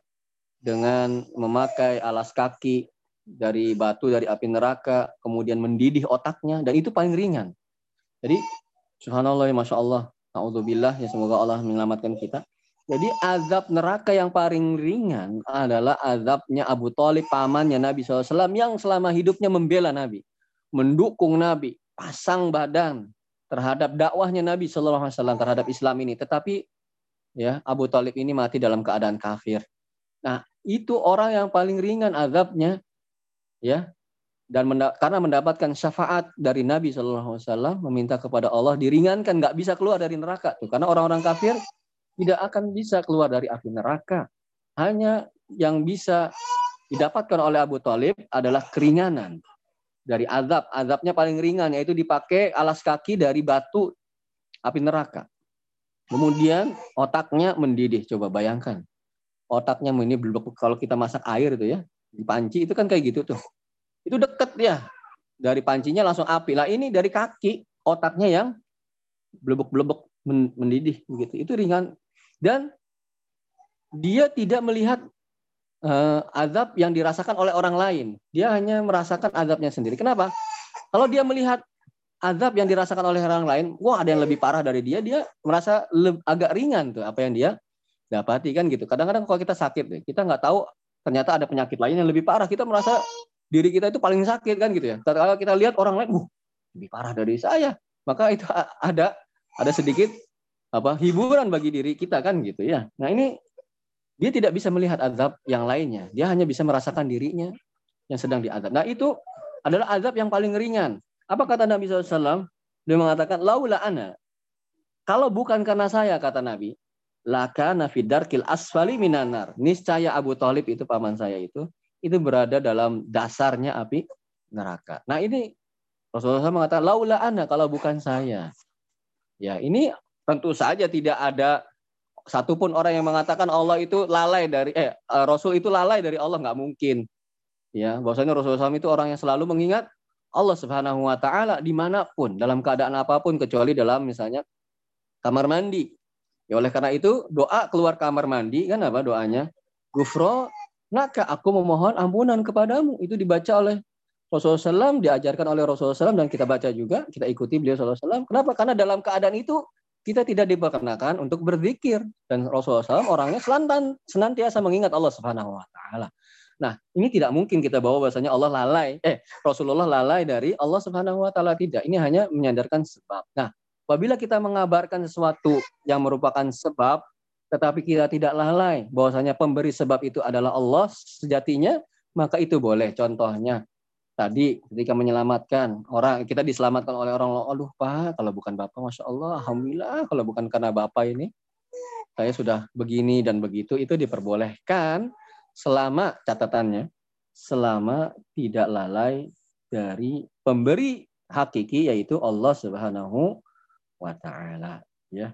dengan memakai alas kaki dari batu dari api neraka, kemudian mendidih otaknya, dan itu paling ringan. Jadi, subhanallah, masya Allah, Alhamdulillah ya semoga Allah menyelamatkan kita. Jadi azab neraka yang paling ringan adalah azabnya Abu Talib pamannya Nabi SAW yang selama hidupnya membela Nabi, mendukung Nabi, pasang badan terhadap dakwahnya Nabi SAW terhadap Islam ini. Tetapi ya Abu Talib ini mati dalam keadaan kafir. Nah itu orang yang paling ringan azabnya ya. Dan menda karena mendapatkan syafaat dari Nabi Shallallahu Alaihi Wasallam meminta kepada Allah diringankan nggak bisa keluar dari neraka tuh. Karena orang-orang kafir tidak akan bisa keluar dari api neraka. Hanya yang bisa didapatkan oleh Abu Talib adalah keringanan dari azab. Azabnya paling ringan yaitu dipakai alas kaki dari batu api neraka. Kemudian otaknya mendidih coba bayangkan. Otaknya ini kalau kita masak air itu ya di panci itu kan kayak gitu tuh itu deket ya. Dari pancinya langsung api. Lah ini dari kaki, otaknya yang blebek-blebek mendidih begitu. Itu ringan. Dan dia tidak melihat uh, azab yang dirasakan oleh orang lain. Dia hanya merasakan azabnya sendiri. Kenapa? Kalau dia melihat azab yang dirasakan oleh orang lain, wah ada yang lebih parah dari dia, dia merasa agak ringan tuh apa yang dia dapati kan gitu. Kadang-kadang kalau kita sakit kita nggak tahu ternyata ada penyakit lain yang lebih parah, kita merasa diri kita itu paling sakit kan gitu ya. Kalau kita lihat orang lain, uh, lebih parah dari saya, maka itu ada ada sedikit apa hiburan bagi diri kita kan gitu ya. Nah ini dia tidak bisa melihat azab yang lainnya, dia hanya bisa merasakan dirinya yang sedang diazab. Nah itu adalah azab yang paling ringan. Apa kata Nabi SAW? Dia mengatakan, laula ana. Kalau bukan karena saya, kata Nabi, laka nafidar kil asfali minanar. Niscaya Abu Talib itu paman saya itu, itu berada dalam dasarnya api neraka. Nah ini Rasulullah SAW mengatakan, laula ana kalau bukan saya. Ya ini tentu saja tidak ada satupun orang yang mengatakan Allah itu lalai dari eh, eh Rasul itu lalai dari Allah nggak mungkin. Ya, bahwasanya Rasulullah SAW itu orang yang selalu mengingat Allah Subhanahu wa taala di mana pun dalam keadaan apa pun kecuali dalam misalnya kamar mandi. Ya oleh karena itu doa keluar kamar mandi kan apa doanya? Gufro naka aku memohon ampunan kepadamu. Itu dibaca oleh Rasulullah SAW, diajarkan oleh Rasulullah SAW dan kita baca juga, kita ikuti beliau SAW. Kenapa? Karena dalam keadaan itu kita tidak diperkenakan untuk berzikir dan Rasulullah SAW orangnya selantan senantiasa mengingat Allah Subhanahu Wa Taala. Nah, ini tidak mungkin kita bawa bahasanya Allah lalai, eh Rasulullah lalai dari Allah Subhanahu wa taala tidak. Ini hanya menyandarkan sebab. Nah, apabila kita mengabarkan sesuatu yang merupakan sebab tetapi kita tidak lalai bahwasanya pemberi sebab itu adalah Allah sejatinya, maka itu boleh. Contohnya tadi ketika menyelamatkan orang kita diselamatkan oleh orang aduh pak kalau bukan bapak masya Allah alhamdulillah kalau bukan karena bapak ini saya sudah begini dan begitu itu diperbolehkan selama catatannya selama tidak lalai dari pemberi hakiki yaitu Allah Subhanahu wa taala ya.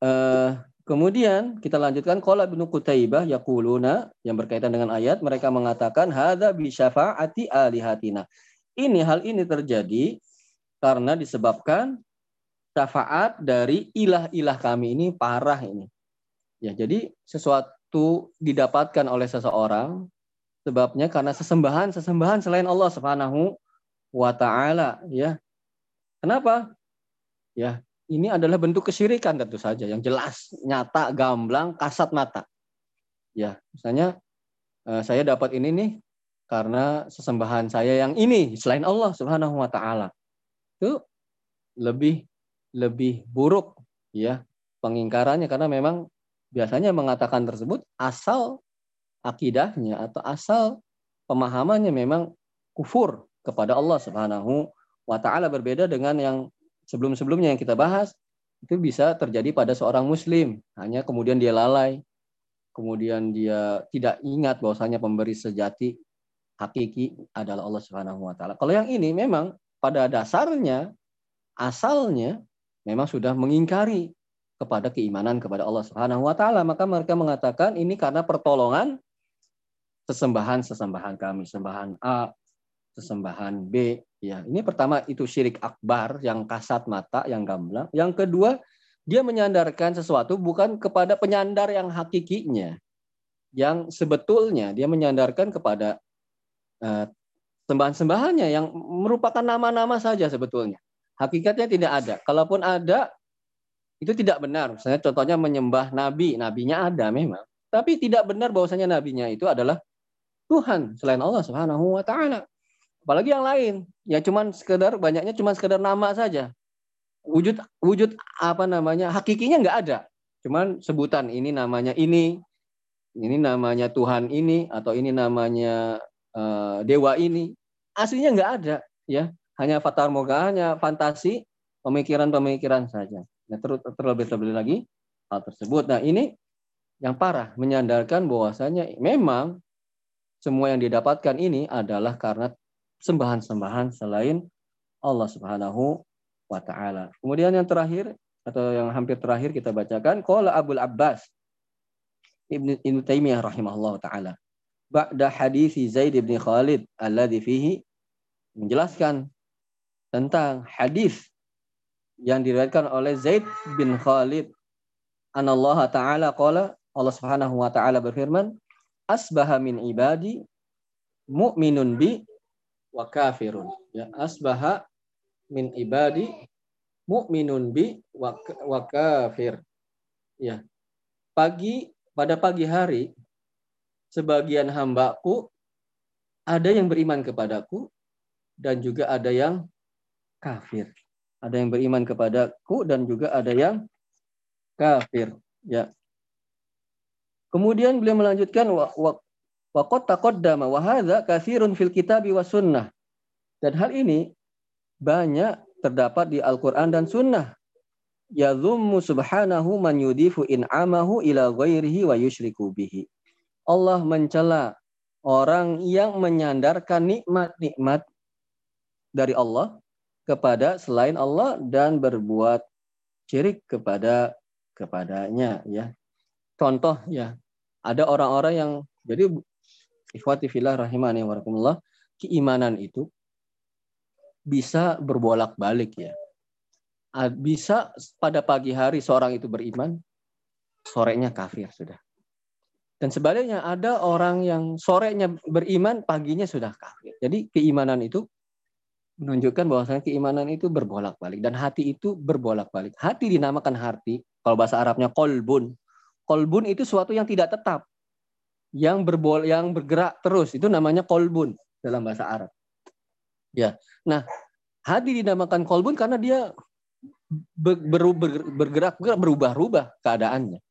Uh, kemudian kita lanjutkan qala Ibnu Qutaibah yaquluna yang berkaitan dengan ayat mereka mengatakan hadza bi syafaati alihatina. Ini hal ini terjadi karena disebabkan syafaat dari ilah-ilah kami ini parah ini. Ya, jadi sesuatu didapatkan oleh seseorang sebabnya karena sesembahan sesembahan selain Allah Subhanahu wa taala ya. Kenapa? Ya, ini adalah bentuk kesyirikan tentu saja yang jelas, nyata, gamblang, kasat mata. Ya, misalnya eh, saya dapat ini nih karena sesembahan saya yang ini selain Allah Subhanahu wa taala. Itu lebih lebih buruk ya pengingkarannya karena memang biasanya mengatakan tersebut asal akidahnya atau asal pemahamannya memang kufur kepada Allah Subhanahu wa taala berbeda dengan yang sebelum-sebelumnya yang kita bahas itu bisa terjadi pada seorang muslim hanya kemudian dia lalai kemudian dia tidak ingat bahwasanya pemberi sejati hakiki adalah Allah Subhanahu wa taala. Kalau yang ini memang pada dasarnya asalnya memang sudah mengingkari kepada keimanan kepada Allah Subhanahu wa taala. Maka mereka mengatakan ini karena pertolongan sesembahan-sesembahan kami, sembahan A, sesembahan B, ya. Ini pertama itu syirik akbar yang kasat mata, yang gamblang. Yang kedua, dia menyandarkan sesuatu bukan kepada penyandar yang hakikinya. Yang sebetulnya dia menyandarkan kepada uh, sembahan-sembahannya yang merupakan nama-nama saja sebetulnya. Hakikatnya tidak ada. Kalaupun ada, itu tidak benar. Misalnya contohnya menyembah nabi, nabinya ada memang, tapi tidak benar bahwasanya nabinya itu adalah Tuhan selain Allah Subhanahu wa taala. Apalagi yang lain, ya cuman sekedar banyaknya cuman sekedar nama saja. Wujud wujud apa namanya? Hakikinya nggak ada. Cuman sebutan ini namanya ini, ini namanya Tuhan ini atau ini namanya uh, dewa ini. Aslinya nggak ada, ya. Hanya fatar moga, hanya fantasi, pemikiran-pemikiran saja. Nah, terlebih-lebih lagi hal tersebut. Nah, ini yang parah menyandarkan bahwasanya memang semua yang didapatkan ini adalah karena sembahan-sembahan selain Allah Subhanahu wa taala. Kemudian yang terakhir atau yang hampir terakhir kita bacakan qala Abdul Abbas Ibnu Ibnu Taimiyah rahimahullah taala. Ba'da hadis Zaid bin Khalid alladhi fihi menjelaskan tentang hadis yang diriwayatkan oleh Zaid bin Khalid. Anallah Ta'ala qala Allah Subhanahu wa taala berfirman, "Asbaha min ibadi mu'minun bi wa kafirun." Ya, asbaha min ibadi mu'minun bi wa kafir. Ya. Pagi pada pagi hari sebagian hambaku ada yang beriman kepadaku dan juga ada yang kafir. Ada yang beriman kepadaku dan juga ada yang kafir. Ya. Kemudian beliau melanjutkan wa wa qad taqaddama wa hadza katsirun fil kitabi was sunnah. Dan hal ini banyak terdapat di Al-Qur'an dan sunnah. Yadhummu subhanahu man yudifu in'amahu ila ghairihi wa yusyriku bihi. Allah mencela orang yang menyandarkan nikmat-nikmat dari Allah kepada selain Allah dan berbuat syirik kepada kepadanya ya. Contoh ya, ada orang-orang yang jadi ikhwati fillah rahimani wa keimanan itu bisa berbolak-balik ya. Bisa pada pagi hari seorang itu beriman, sorenya kafir sudah. Dan sebaliknya ada orang yang sorenya beriman, paginya sudah kafir. Jadi keimanan itu menunjukkan bahwasanya keimanan itu berbolak-balik dan hati itu berbolak-balik. Hati dinamakan hati, kalau bahasa Arabnya kolbun. Kolbun itu suatu yang tidak tetap, yang berbol, yang bergerak terus itu namanya kolbun dalam bahasa Arab. Ya, nah hati dinamakan kolbun karena dia ber, ber, ber, bergerak berubah-ubah keadaannya.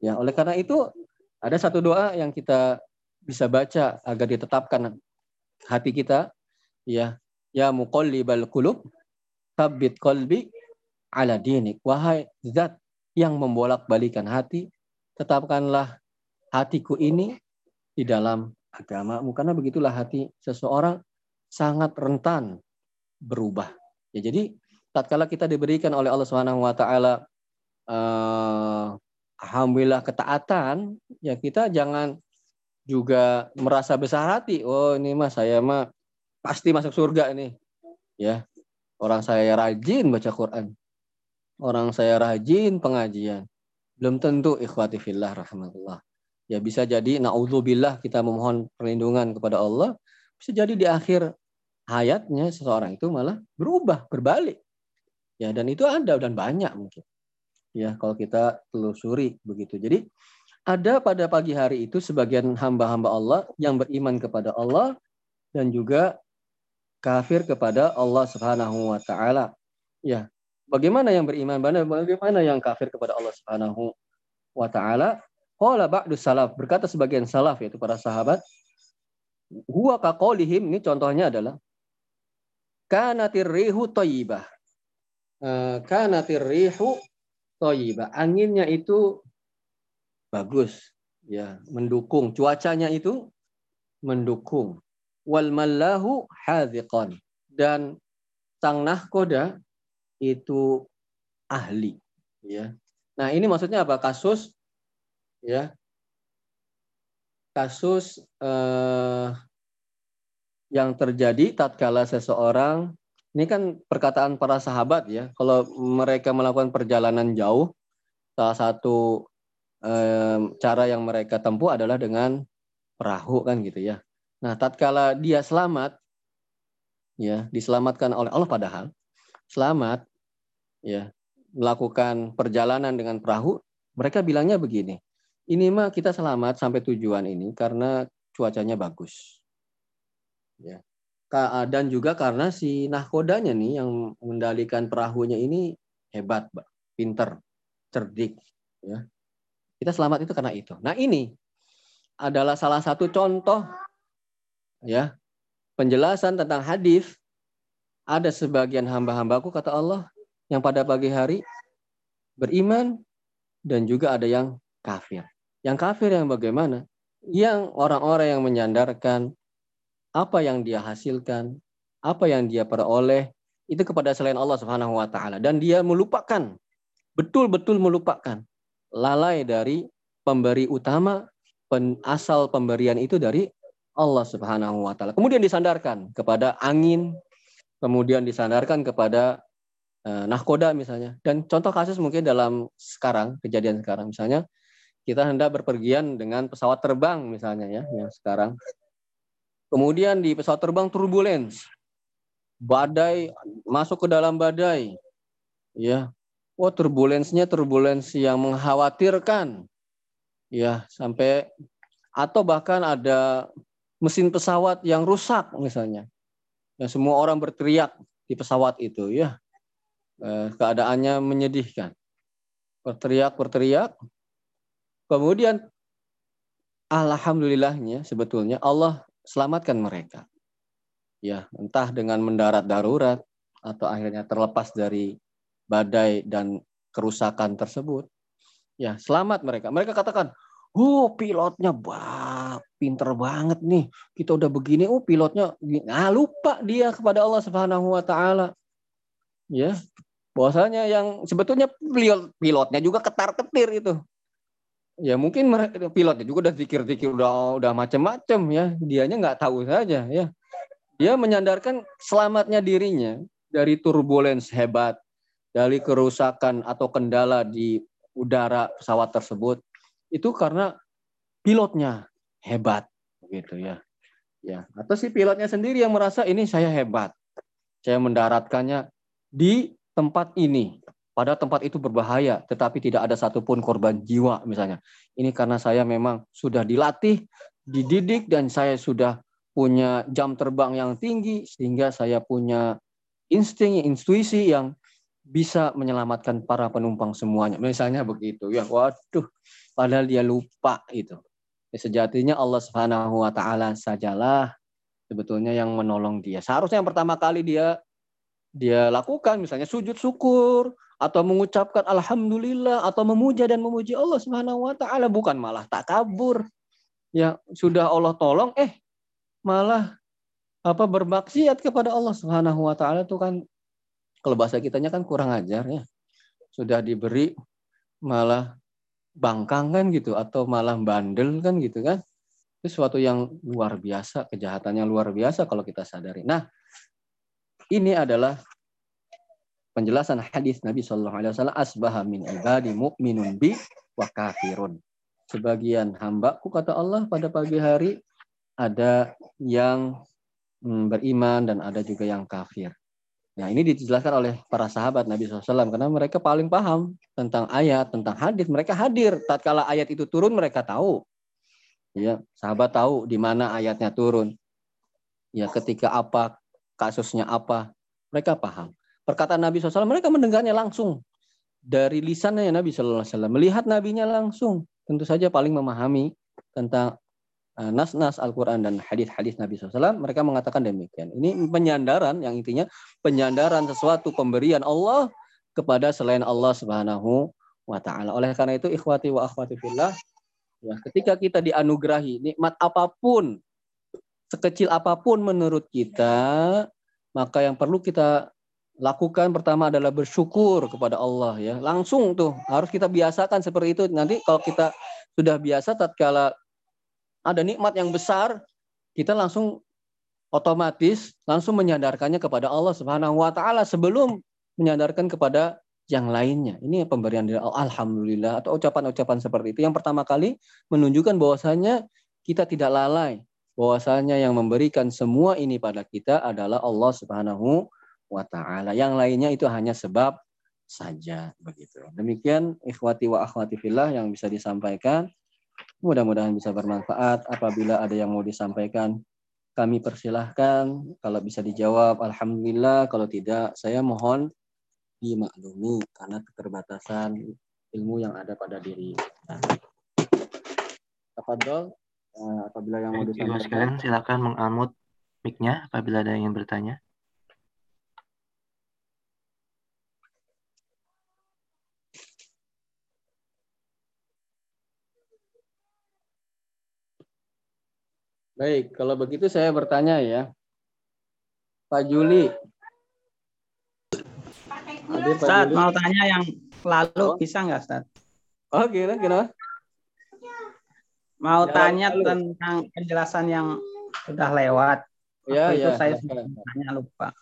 Ya, oleh karena itu ada satu doa yang kita bisa baca agar ditetapkan hati kita ya ya muqallibal qulub tabbit qalbi ala dinik wahai zat yang membolak-balikan hati tetapkanlah hatiku ini di dalam agamamu karena begitulah hati seseorang sangat rentan berubah ya jadi tatkala kita diberikan oleh Allah Subhanahu wa taala uh, alhamdulillah ketaatan, ya kita jangan juga merasa besar hati. Oh ini mah saya mah pasti masuk surga ini. Ya, orang saya rajin baca Quran. Orang saya rajin pengajian. Belum tentu ikhwati fillah rahmatullah. Ya bisa jadi naudzubillah kita memohon perlindungan kepada Allah. Bisa jadi di akhir hayatnya seseorang itu malah berubah, berbalik. Ya dan itu ada dan banyak mungkin ya kalau kita telusuri begitu. Jadi ada pada pagi hari itu sebagian hamba-hamba Allah yang beriman kepada Allah dan juga kafir kepada Allah Subhanahu wa taala. Ya. Bagaimana yang beriman bagaimana yang kafir kepada Allah Subhanahu wa taala? Qala ba'du salaf berkata sebagian salaf yaitu para sahabat huwa kaqaulihim ini contohnya adalah kanatir rihu thayyibah. Uh, kanatir rihu toyiba. Anginnya itu bagus, ya, mendukung. Cuacanya itu mendukung. Wal mallahu hadhiqan. Dan sang nahkoda itu ahli, ya. Nah, ini maksudnya apa? Kasus ya. Kasus eh, yang terjadi tatkala seseorang ini kan perkataan para sahabat ya. Kalau mereka melakukan perjalanan jauh, salah satu eh, cara yang mereka tempuh adalah dengan perahu kan gitu ya. Nah, tatkala dia selamat, ya diselamatkan oleh Allah padahal selamat, ya melakukan perjalanan dengan perahu, mereka bilangnya begini, ini mah kita selamat sampai tujuan ini karena cuacanya bagus. Ya dan juga karena si nahkodanya nih yang mengendalikan perahunya ini hebat, pinter, cerdik, ya. Kita selamat itu karena itu. Nah, ini adalah salah satu contoh ya penjelasan tentang hadis ada sebagian hamba-hambaku kata Allah yang pada pagi hari beriman dan juga ada yang kafir. Yang kafir yang bagaimana? Yang orang-orang yang menyandarkan apa yang dia hasilkan, apa yang dia peroleh itu kepada selain Allah Subhanahu wa taala dan dia melupakan betul-betul melupakan lalai dari pemberi utama pen, asal pemberian itu dari Allah Subhanahu wa taala. Kemudian disandarkan kepada angin, kemudian disandarkan kepada uh, nahkoda misalnya. Dan contoh kasus mungkin dalam sekarang kejadian sekarang misalnya kita hendak berpergian dengan pesawat terbang misalnya ya yang sekarang Kemudian di pesawat terbang turbulence. badai masuk ke dalam badai. Ya. Oh, turbulensinya turbulensi yang mengkhawatirkan. Ya, sampai atau bahkan ada mesin pesawat yang rusak misalnya. Dan semua orang berteriak di pesawat itu ya. Eh, keadaannya menyedihkan. Berteriak, berteriak. Kemudian alhamdulillahnya sebetulnya Allah selamatkan mereka. Ya entah dengan mendarat darurat atau akhirnya terlepas dari badai dan kerusakan tersebut ya selamat mereka. Mereka katakan oh pilotnya bah pinter banget nih. Kita udah begini oh pilotnya nah lupa dia kepada Allah Subhanahu wa taala. Ya bahwasanya yang sebetulnya pilot pilotnya juga ketar-ketir itu ya mungkin pilotnya juga udah pikir-pikir udah udah macam-macam ya dianya nggak tahu saja ya dia menyandarkan selamatnya dirinya dari turbulens hebat, dari kerusakan atau kendala di udara pesawat tersebut itu karena pilotnya hebat begitu ya. Ya, atau si pilotnya sendiri yang merasa ini saya hebat. Saya mendaratkannya di tempat ini. Pada tempat itu berbahaya, tetapi tidak ada satupun korban jiwa misalnya. Ini karena saya memang sudah dilatih, dididik, dan saya sudah punya jam terbang yang tinggi sehingga saya punya insting, intuisi yang bisa menyelamatkan para penumpang semuanya. Misalnya begitu. Ya, waduh, padahal dia lupa itu. Ya, sejatinya Allah Subhanahu wa taala sajalah sebetulnya yang menolong dia. Seharusnya yang pertama kali dia dia lakukan misalnya sujud syukur atau mengucapkan alhamdulillah atau memuja dan memuji Allah Subhanahu wa taala bukan malah tak kabur. Ya, sudah Allah tolong eh malah apa bermaksiat kepada Allah Subhanahu wa taala itu kan kalau bahasa kitanya kan kurang ajar ya. Sudah diberi malah bangkang kan gitu atau malah bandel kan gitu kan. Itu suatu yang luar biasa, kejahatannya luar biasa kalau kita sadari. Nah, ini adalah penjelasan hadis Nabi Shallallahu Alaihi Wasallam asbaha min ibadi mu'minun bi wa kafirun. Sebagian hambaku kata Allah pada pagi hari ada yang hmm, beriman dan ada juga yang kafir. Nah ini dijelaskan oleh para sahabat Nabi SAW karena mereka paling paham tentang ayat, tentang hadis. Mereka hadir tatkala ayat itu turun mereka tahu. Ya, sahabat tahu di mana ayatnya turun. Ya, ketika apa kasusnya apa, mereka paham. Perkataan Nabi SAW mereka mendengarnya langsung dari lisannya Nabi SAW. Melihat nabinya langsung, tentu saja paling memahami tentang Eh, nas-nas Al-Quran dan hadis-hadis Nabi SAW, mereka mengatakan demikian. Ini penyandaran yang intinya penyandaran sesuatu pemberian Allah kepada selain Allah Subhanahu wa taala. Oleh karena itu ikhwati wa akhwati fillah, ya ketika kita dianugerahi nikmat apa pun, sekecil apa pun menurut kita, maka yang perlu kita lakukan pertama adalah bersyukur kepada Allah ya. Langsung tuh harus kita biasakan seperti itu. Nanti kalau kita sudah biasa tatkala ada nikmat yang besar, kita langsung otomatis langsung menyadarkannya kepada Allah Subhanahu wa taala sebelum menyadarkan kepada yang lainnya. Ini pemberian dari alhamdulillah atau ucapan-ucapan seperti itu yang pertama kali menunjukkan bahwasanya kita tidak lalai, bahwasanya yang memberikan semua ini pada kita adalah Allah Subhanahu taala. Yang lainnya itu hanya sebab saja begitu. Demikian ikhwati wa akhwati fillah yang bisa disampaikan. Mudah-mudahan bisa bermanfaat. Apabila ada yang mau disampaikan, kami persilahkan. Kalau bisa dijawab, Alhamdulillah. Kalau tidak, saya mohon dimaklumi karena keterbatasan ilmu yang ada pada diri kita. Tafadol, eh, apabila yang mau disampaikan. Silakan mengamut mic-nya apabila ada yang ingin bertanya. Baik, kalau begitu saya bertanya ya. Pak Juli. Ustaz, mau tanya yang lalu oh. bisa nggak, Ustaz? Oh, kira kira. Mau ya, tanya lalu. tentang penjelasan yang sudah lewat. Ya, Waktu ya, itu saya ya. tanya lupa.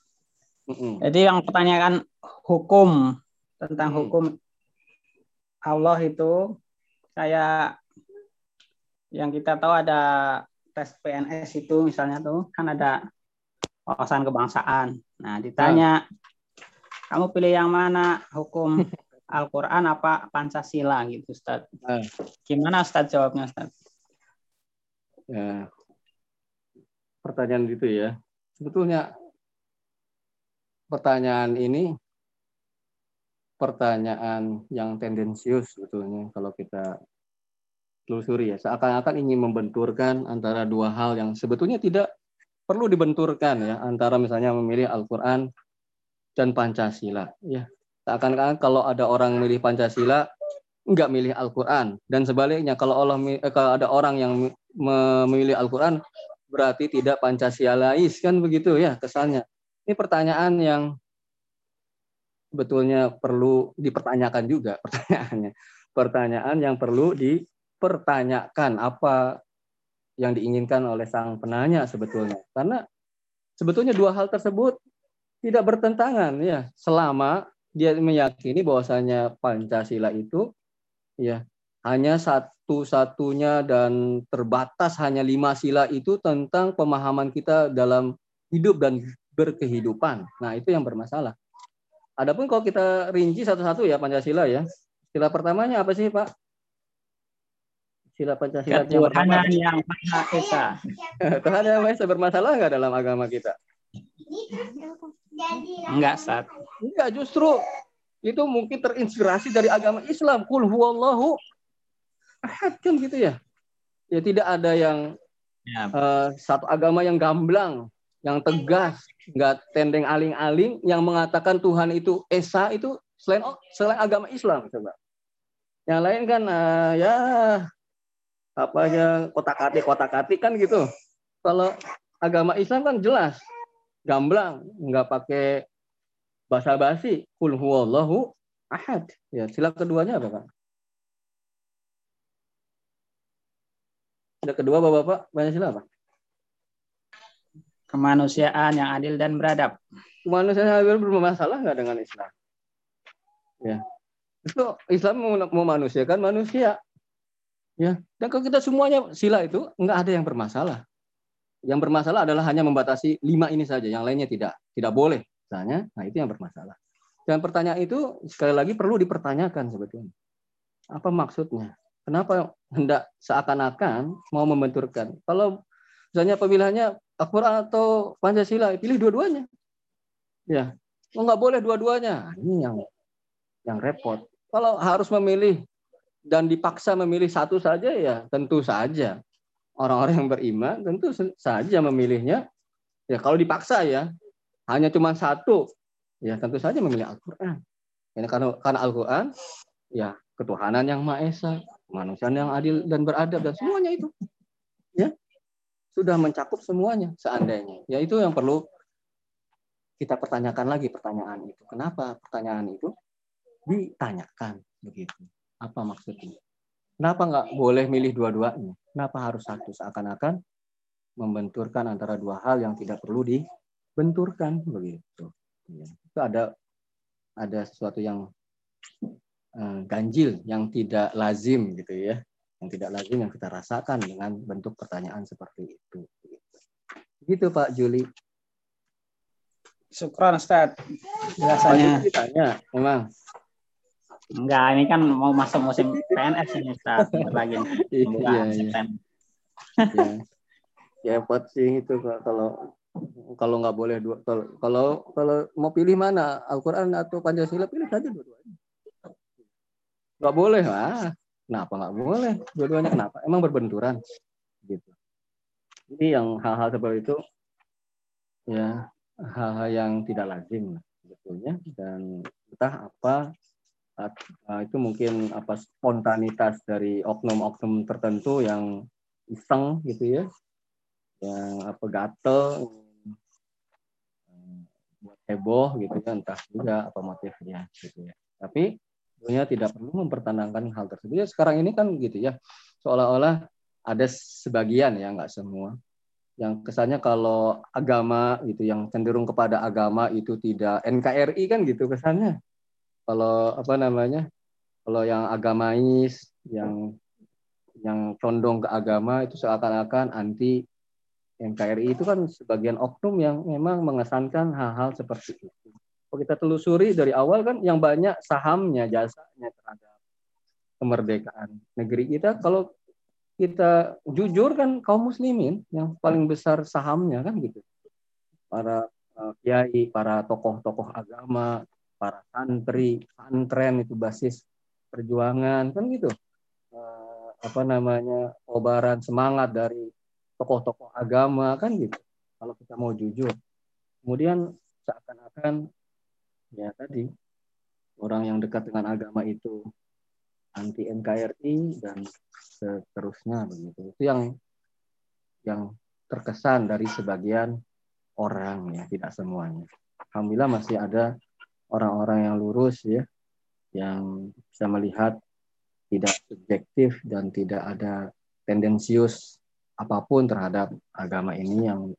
Mm -mm. Jadi yang pertanyaan hukum tentang mm. hukum Allah itu saya yang kita tahu ada tes PNS itu misalnya tuh kan ada wawasan kebangsaan. Nah, ditanya, nah. kamu pilih yang mana? Hukum Al-Quran apa Pancasila gitu, Ustaz? Nah. Gimana Ustaz jawabnya, Ustaz? Ya, pertanyaan gitu ya. Sebetulnya pertanyaan ini pertanyaan yang tendensius sebetulnya kalau kita telusuri ya. Seakan-akan ingin membenturkan antara dua hal yang sebetulnya tidak perlu dibenturkan ya antara misalnya memilih Al-Qur'an dan Pancasila ya. Seakan-akan kalau ada orang milih Pancasila enggak milih Al-Qur'an. Dan sebaliknya kalau Allah eh, kalau ada orang yang memilih Al-Qur'an berarti tidak Pancasilais. Kan begitu ya kesannya. Ini pertanyaan yang sebetulnya perlu dipertanyakan juga pertanyaannya. Pertanyaan yang perlu dipertanyakan apa yang diinginkan oleh sang penanya sebetulnya. Karena sebetulnya dua hal tersebut tidak bertentangan ya selama dia meyakini bahwasanya Pancasila itu ya hanya satu-satunya dan terbatas hanya lima sila itu tentang pemahaman kita dalam hidup dan berkehidupan. Nah, itu yang bermasalah. Adapun kalau kita rinci satu-satu ya Pancasila ya. Sila pertamanya apa sih, Pak? Sila Pancasila yang pertama. yang Maha Esa. Tuhan yang Maha Esa bermasalah nggak dalam agama kita? Enggak, Sat. Enggak, justru itu mungkin terinspirasi dari agama Islam. Kul huwallahu ahad kan gitu ya. Ya tidak ada yang ya. uh, satu agama yang gamblang yang tegas, nggak tendeng aling-aling, yang mengatakan Tuhan itu esa itu selain selain agama Islam coba. Yang lain kan uh, ya apa aja kotak-atik kotak-atik kan gitu. Kalau agama Islam kan jelas, gamblang, nggak pakai basa-basi. Kul huwallahu ahad. Ya, sila keduanya apa, Pak? Sila kedua Bapak-bapak, banyak sila apa? kemanusiaan yang adil dan beradab. Kemanusiaan yang adil bermasalah nggak dengan Islam? Ya, itu Islam memanusiakan manusia. Ya, dan kalau kita semuanya sila itu nggak ada yang bermasalah. Yang bermasalah adalah hanya membatasi lima ini saja, yang lainnya tidak tidak boleh. Misalnya, nah itu yang bermasalah. Dan pertanyaan itu sekali lagi perlu dipertanyakan sebetulnya. Apa maksudnya? Kenapa hendak seakan-akan mau membenturkan? Kalau misalnya pemilihannya Al-Quran atau Pancasila, pilih dua-duanya. Ya, oh, nggak boleh dua-duanya. Ini yang yang repot. Kalau harus memilih dan dipaksa memilih satu saja ya tentu saja orang-orang yang beriman tentu saja memilihnya ya kalau dipaksa ya hanya cuma satu ya tentu saja memilih Al-Qur'an. Ya, karena karena Al-Qur'an ya ketuhanan yang Maha Esa, kemanusiaan yang adil dan beradab dan semuanya itu. Ya sudah mencakup semuanya seandainya. Ya itu yang perlu kita pertanyakan lagi pertanyaan itu. Kenapa pertanyaan itu ditanyakan begitu? Apa maksudnya? Kenapa nggak boleh milih dua-duanya? Kenapa harus satu? Seakan-akan membenturkan antara dua hal yang tidak perlu dibenturkan begitu. Ya. Itu ada ada sesuatu yang uh, ganjil yang tidak lazim gitu ya yang tidak lazim yang kita rasakan dengan bentuk pertanyaan seperti itu. Gitu Pak Juli. Syukron Ustaz. Biasanya ditanya memang. Enggak, ini kan mau masuk musim PNS ini Ustaz. lagi. iya, iya. ya. ya sih itu kalau kalau nggak boleh dua kalau kalau mau pilih mana Al-Quran atau Pancasila pilih saja dua-duanya nggak boleh lah Kenapa nggak boleh? Dua-duanya kenapa? Emang berbenturan? Gitu. Jadi yang hal-hal seperti itu ya hal-hal yang tidak lazim sebetulnya dan entah apa itu mungkin apa spontanitas dari oknum-oknum tertentu yang iseng gitu ya yang apa gatel buat heboh gitu ya entah juga apa motifnya gitu ya tapi sebetulnya tidak perlu mempertandangkan hal tersebut. Ya, sekarang ini kan gitu ya, seolah-olah ada sebagian ya, nggak semua, yang kesannya kalau agama gitu, yang cenderung kepada agama itu tidak NKRI kan gitu kesannya. Kalau apa namanya, kalau yang agamais, yang yang condong ke agama itu seakan-akan anti NKRI itu kan sebagian oknum yang memang mengesankan hal-hal seperti itu. Kalau kita telusuri dari awal kan yang banyak sahamnya, jasanya terhadap kemerdekaan negeri kita. Kalau kita jujur kan kaum muslimin yang paling besar sahamnya kan gitu. Para uh, kiai, para tokoh-tokoh agama, para santri, santren itu basis perjuangan kan gitu. Uh, apa namanya? obaran semangat dari tokoh-tokoh agama kan gitu kalau kita mau jujur kemudian seakan-akan ya tadi orang yang dekat dengan agama itu anti NKRI dan seterusnya begitu itu yang yang terkesan dari sebagian orang ya tidak semuanya alhamdulillah masih ada orang-orang yang lurus ya yang bisa melihat tidak subjektif dan tidak ada tendensius apa pun terhadap agama ini yang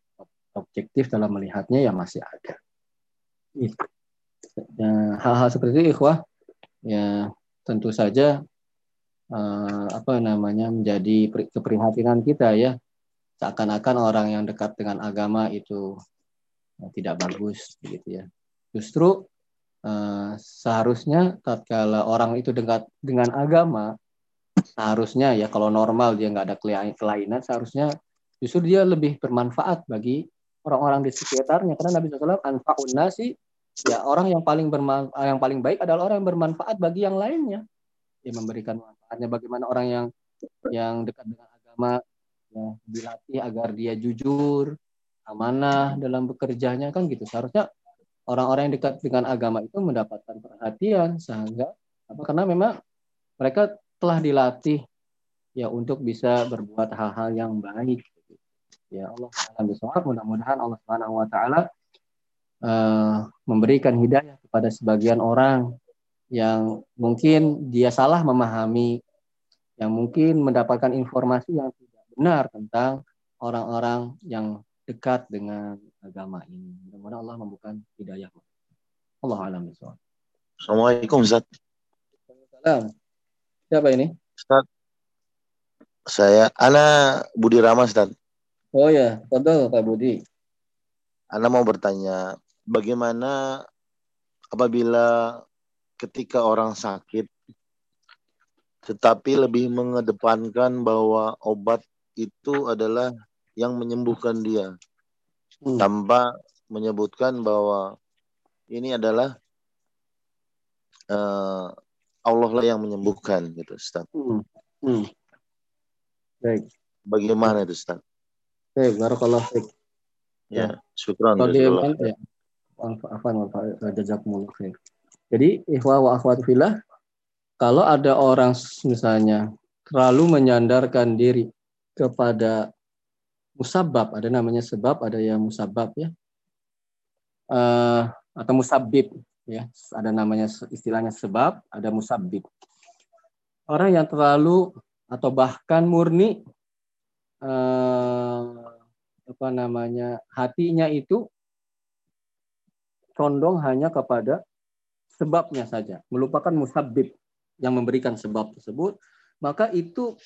objektif dalam melihatnya ya masih ada. Ya, hal-hal seperti itu ikhwah ya tentu saja uh, apa namanya menjadi keprihatinan kita ya seakan-akan orang yang dekat dengan agama itu ya, tidak bagus begitu ya. Justru uh, seharusnya tatkala orang itu dekat dengan agama seharusnya ya kalau normal dia nggak ada kelainan seharusnya justru dia lebih bermanfaat bagi orang-orang di sekitarnya. Karena Nabi SAW anfaun nasi ya orang yang paling bermanfaat yang paling baik adalah orang yang bermanfaat bagi yang lainnya. Dia memberikan manfaatnya bagaimana orang yang yang dekat dengan agama ya dilatih agar dia jujur amanah dalam bekerjanya kan gitu. Seharusnya orang-orang yang dekat dengan agama itu mendapatkan perhatian sehingga apa karena memang mereka telah dilatih ya untuk bisa berbuat hal-hal yang baik. Ya Allah Taala mudah-mudahan Allah Subhanahu wa taala uh, memberikan hidayah kepada sebagian orang yang mungkin dia salah memahami yang mungkin mendapatkan informasi yang tidak benar tentang orang-orang yang dekat dengan agama ini. Mudah-mudahan Allah membuka hidayah. Allah alam Assalamualaikum Ustaz. Waalaikumsalam. Siapa ini? Ustaz. Saya Ana Budi Rama Ustaz. Oh ya, betul Pak Budi. Ana mau bertanya, bagaimana apabila ketika orang sakit tetapi lebih mengedepankan bahwa obat itu adalah yang menyembuhkan dia hmm. tanpa menyebutkan bahwa ini adalah uh, Allah lah yang menyembuhkan gitu Ustaz. Hmm. Hmm. Baik. Bagaimana itu Ustaz? Baik, barakallah fiik. Ya, syukran. Bagaimana ya? Afan jazakumullah khair. Jadi ikhwah wa akhwat fillah kalau ada orang misalnya terlalu menyandarkan diri kepada musabab, ada namanya sebab, ada yang musabab ya. Uh, atau musabib ya. Ada namanya istilahnya sebab ada musabib. Orang yang terlalu atau bahkan murni eh, apa namanya hatinya itu condong hanya kepada sebabnya saja melupakan musabib yang memberikan sebab tersebut. Maka itu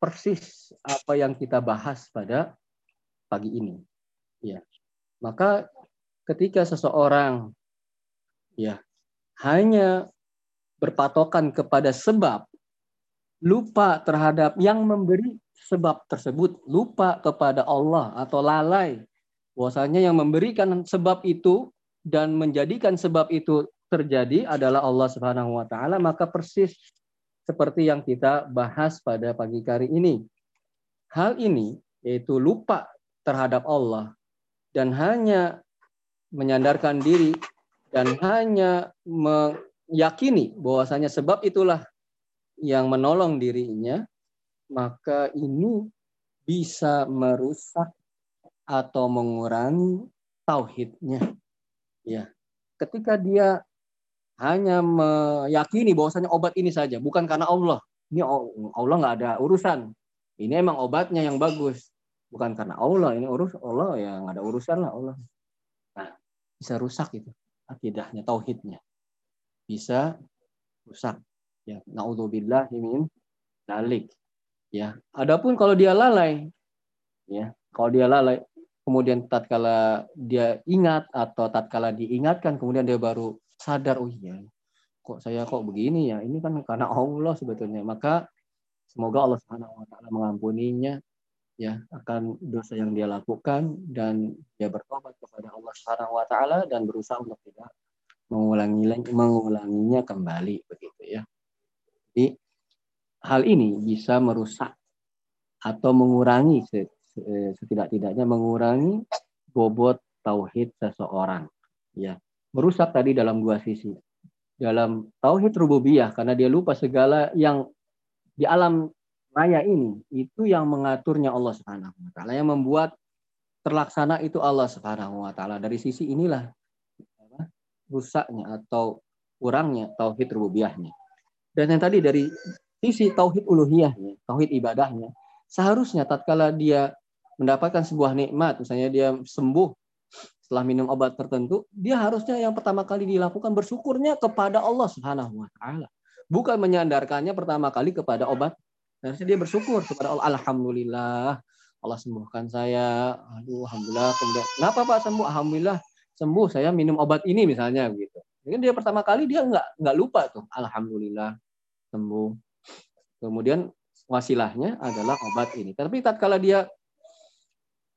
persis apa yang kita bahas pada pagi ini. Ya. Maka ketika seseorang ya hanya berpatokan kepada sebab lupa terhadap yang memberi sebab tersebut lupa kepada Allah atau lalai bahwasanya yang memberikan sebab itu dan menjadikan sebab itu terjadi adalah Allah Subhanahu wa taala maka persis seperti yang kita bahas pada pagi hari ini. Hal ini yaitu lupa terhadap Allah dan hanya menyandarkan diri dan hanya meyakini bahwasanya sebab itulah yang menolong dirinya, maka ini bisa merusak atau mengurangi tauhidnya. Ya. Ketika dia hanya meyakini bahwasanya obat ini saja, bukan karena Allah. Ini Allah nggak ada urusan. Ini emang obatnya yang bagus, bukan karena Allah. Ini urus Allah yang ada urusan lah Allah. Nah, bisa rusak itu akidahnya, tauhidnya. Bisa rusak. Ya, naudzubillah min dalik. Ya, adapun kalau dia lalai, ya, Kalau dia lalai, kemudian tatkala dia ingat atau tatkala diingatkan, kemudian dia baru sadar, oh iya, kok saya kok begini ya? Ini kan karena Allah sebetulnya. Maka semoga Allah Subhanahu wa taala mengampuninya ya akan dosa yang dia lakukan dan dia bertobat kepada Allah Subhanahu wa taala dan berusaha untuk tidak mengulangi mengulanginya kembali begitu ya. Jadi hal ini bisa merusak atau mengurangi setidak-tidaknya mengurangi bobot tauhid seseorang ya. Merusak tadi dalam dua sisi. Dalam tauhid rububiyah karena dia lupa segala yang di alam raya ini itu yang mengaturnya Allah Subhanahu wa taala yang membuat terlaksana itu Allah Subhanahu wa taala. Dari sisi inilah rusaknya atau kurangnya tauhid rububiyahnya dan yang tadi dari sisi tauhid uluhiyahnya tauhid ibadahnya seharusnya tatkala dia mendapatkan sebuah nikmat misalnya dia sembuh setelah minum obat tertentu dia harusnya yang pertama kali dilakukan bersyukurnya kepada Allah Subhanahu wa taala. Bukan menyandarkannya pertama kali kepada obat Harusnya dia bersyukur kepada Allah. Alhamdulillah Allah sembuhkan saya. Aduh, alhamdulillah. Kemudian, kenapa Pak sembuh? Alhamdulillah sembuh. Saya minum obat ini misalnya gitu. Mungkin dia pertama kali dia nggak nggak lupa tuh. Alhamdulillah sembuh. Kemudian wasilahnya adalah obat ini. Tapi tatkala dia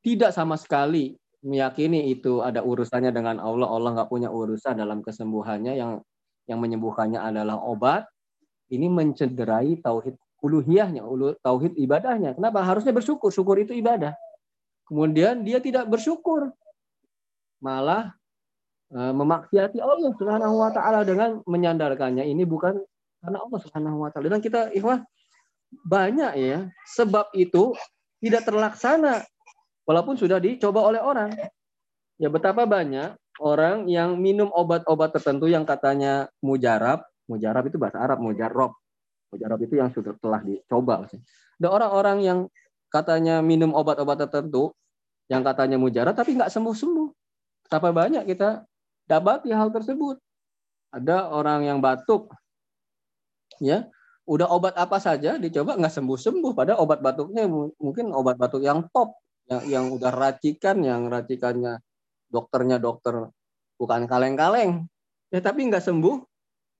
tidak sama sekali meyakini itu ada urusannya dengan Allah, Allah nggak punya urusan dalam kesembuhannya yang yang menyembuhkannya adalah obat, ini mencederai tauhid uluhiyahnya, ulu, tauhid ibadahnya. Kenapa? Harusnya bersyukur. Syukur itu ibadah. Kemudian dia tidak bersyukur. Malah e, memaksiati Allah Subhanahu wa taala dengan menyandarkannya ini bukan karena Allah Subhanahu wa taala. Dan kita ikhwah banyak ya sebab itu tidak terlaksana walaupun sudah dicoba oleh orang. Ya betapa banyak orang yang minum obat-obat tertentu yang katanya mujarab, mujarab itu bahasa Arab, mujarab Mujarab itu yang sudah telah dicoba. Ada orang-orang yang katanya minum obat-obat tertentu, yang katanya mujarab, tapi nggak sembuh-sembuh. Betapa banyak kita dapat hal tersebut. Ada orang yang batuk, ya udah obat apa saja dicoba nggak sembuh-sembuh. Pada obat batuknya mungkin obat batuk yang top, yang, yang udah racikan, yang racikannya dokternya dokter bukan kaleng-kaleng. Ya tapi nggak sembuh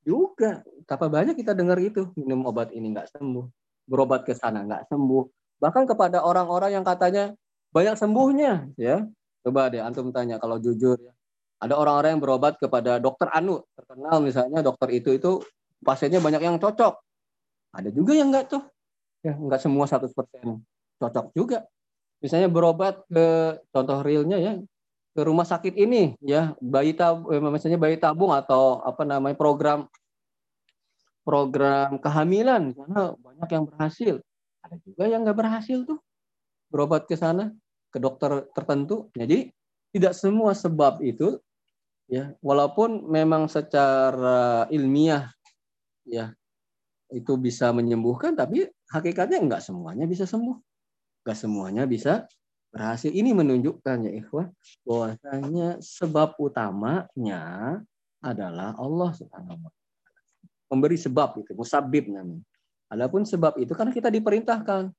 juga Betapa banyak kita dengar itu minum obat ini nggak sembuh, berobat ke sana nggak sembuh. Bahkan kepada orang-orang yang katanya banyak sembuhnya, ya. Coba deh antum tanya kalau jujur ya. Ada orang-orang yang berobat kepada dokter Anu, terkenal misalnya dokter itu itu pasiennya banyak yang cocok. Ada juga yang enggak tuh. Ya, enggak semua 100% cocok juga. Misalnya berobat ke contoh realnya ya ke rumah sakit ini ya bayi tabung eh, misalnya bayi tabung atau apa namanya program program kehamilan karena banyak yang berhasil. Ada juga yang nggak berhasil tuh berobat ke sana ke dokter tertentu. Jadi tidak semua sebab itu ya walaupun memang secara ilmiah ya itu bisa menyembuhkan tapi hakikatnya enggak semuanya bisa sembuh. Enggak semuanya bisa berhasil. Ini menunjukkan ya ikhwah bahwasanya sebab utamanya adalah Allah Subhanahu wa memberi sebab itu, musabib namanya. Adapun sebab itu karena kita diperintahkan.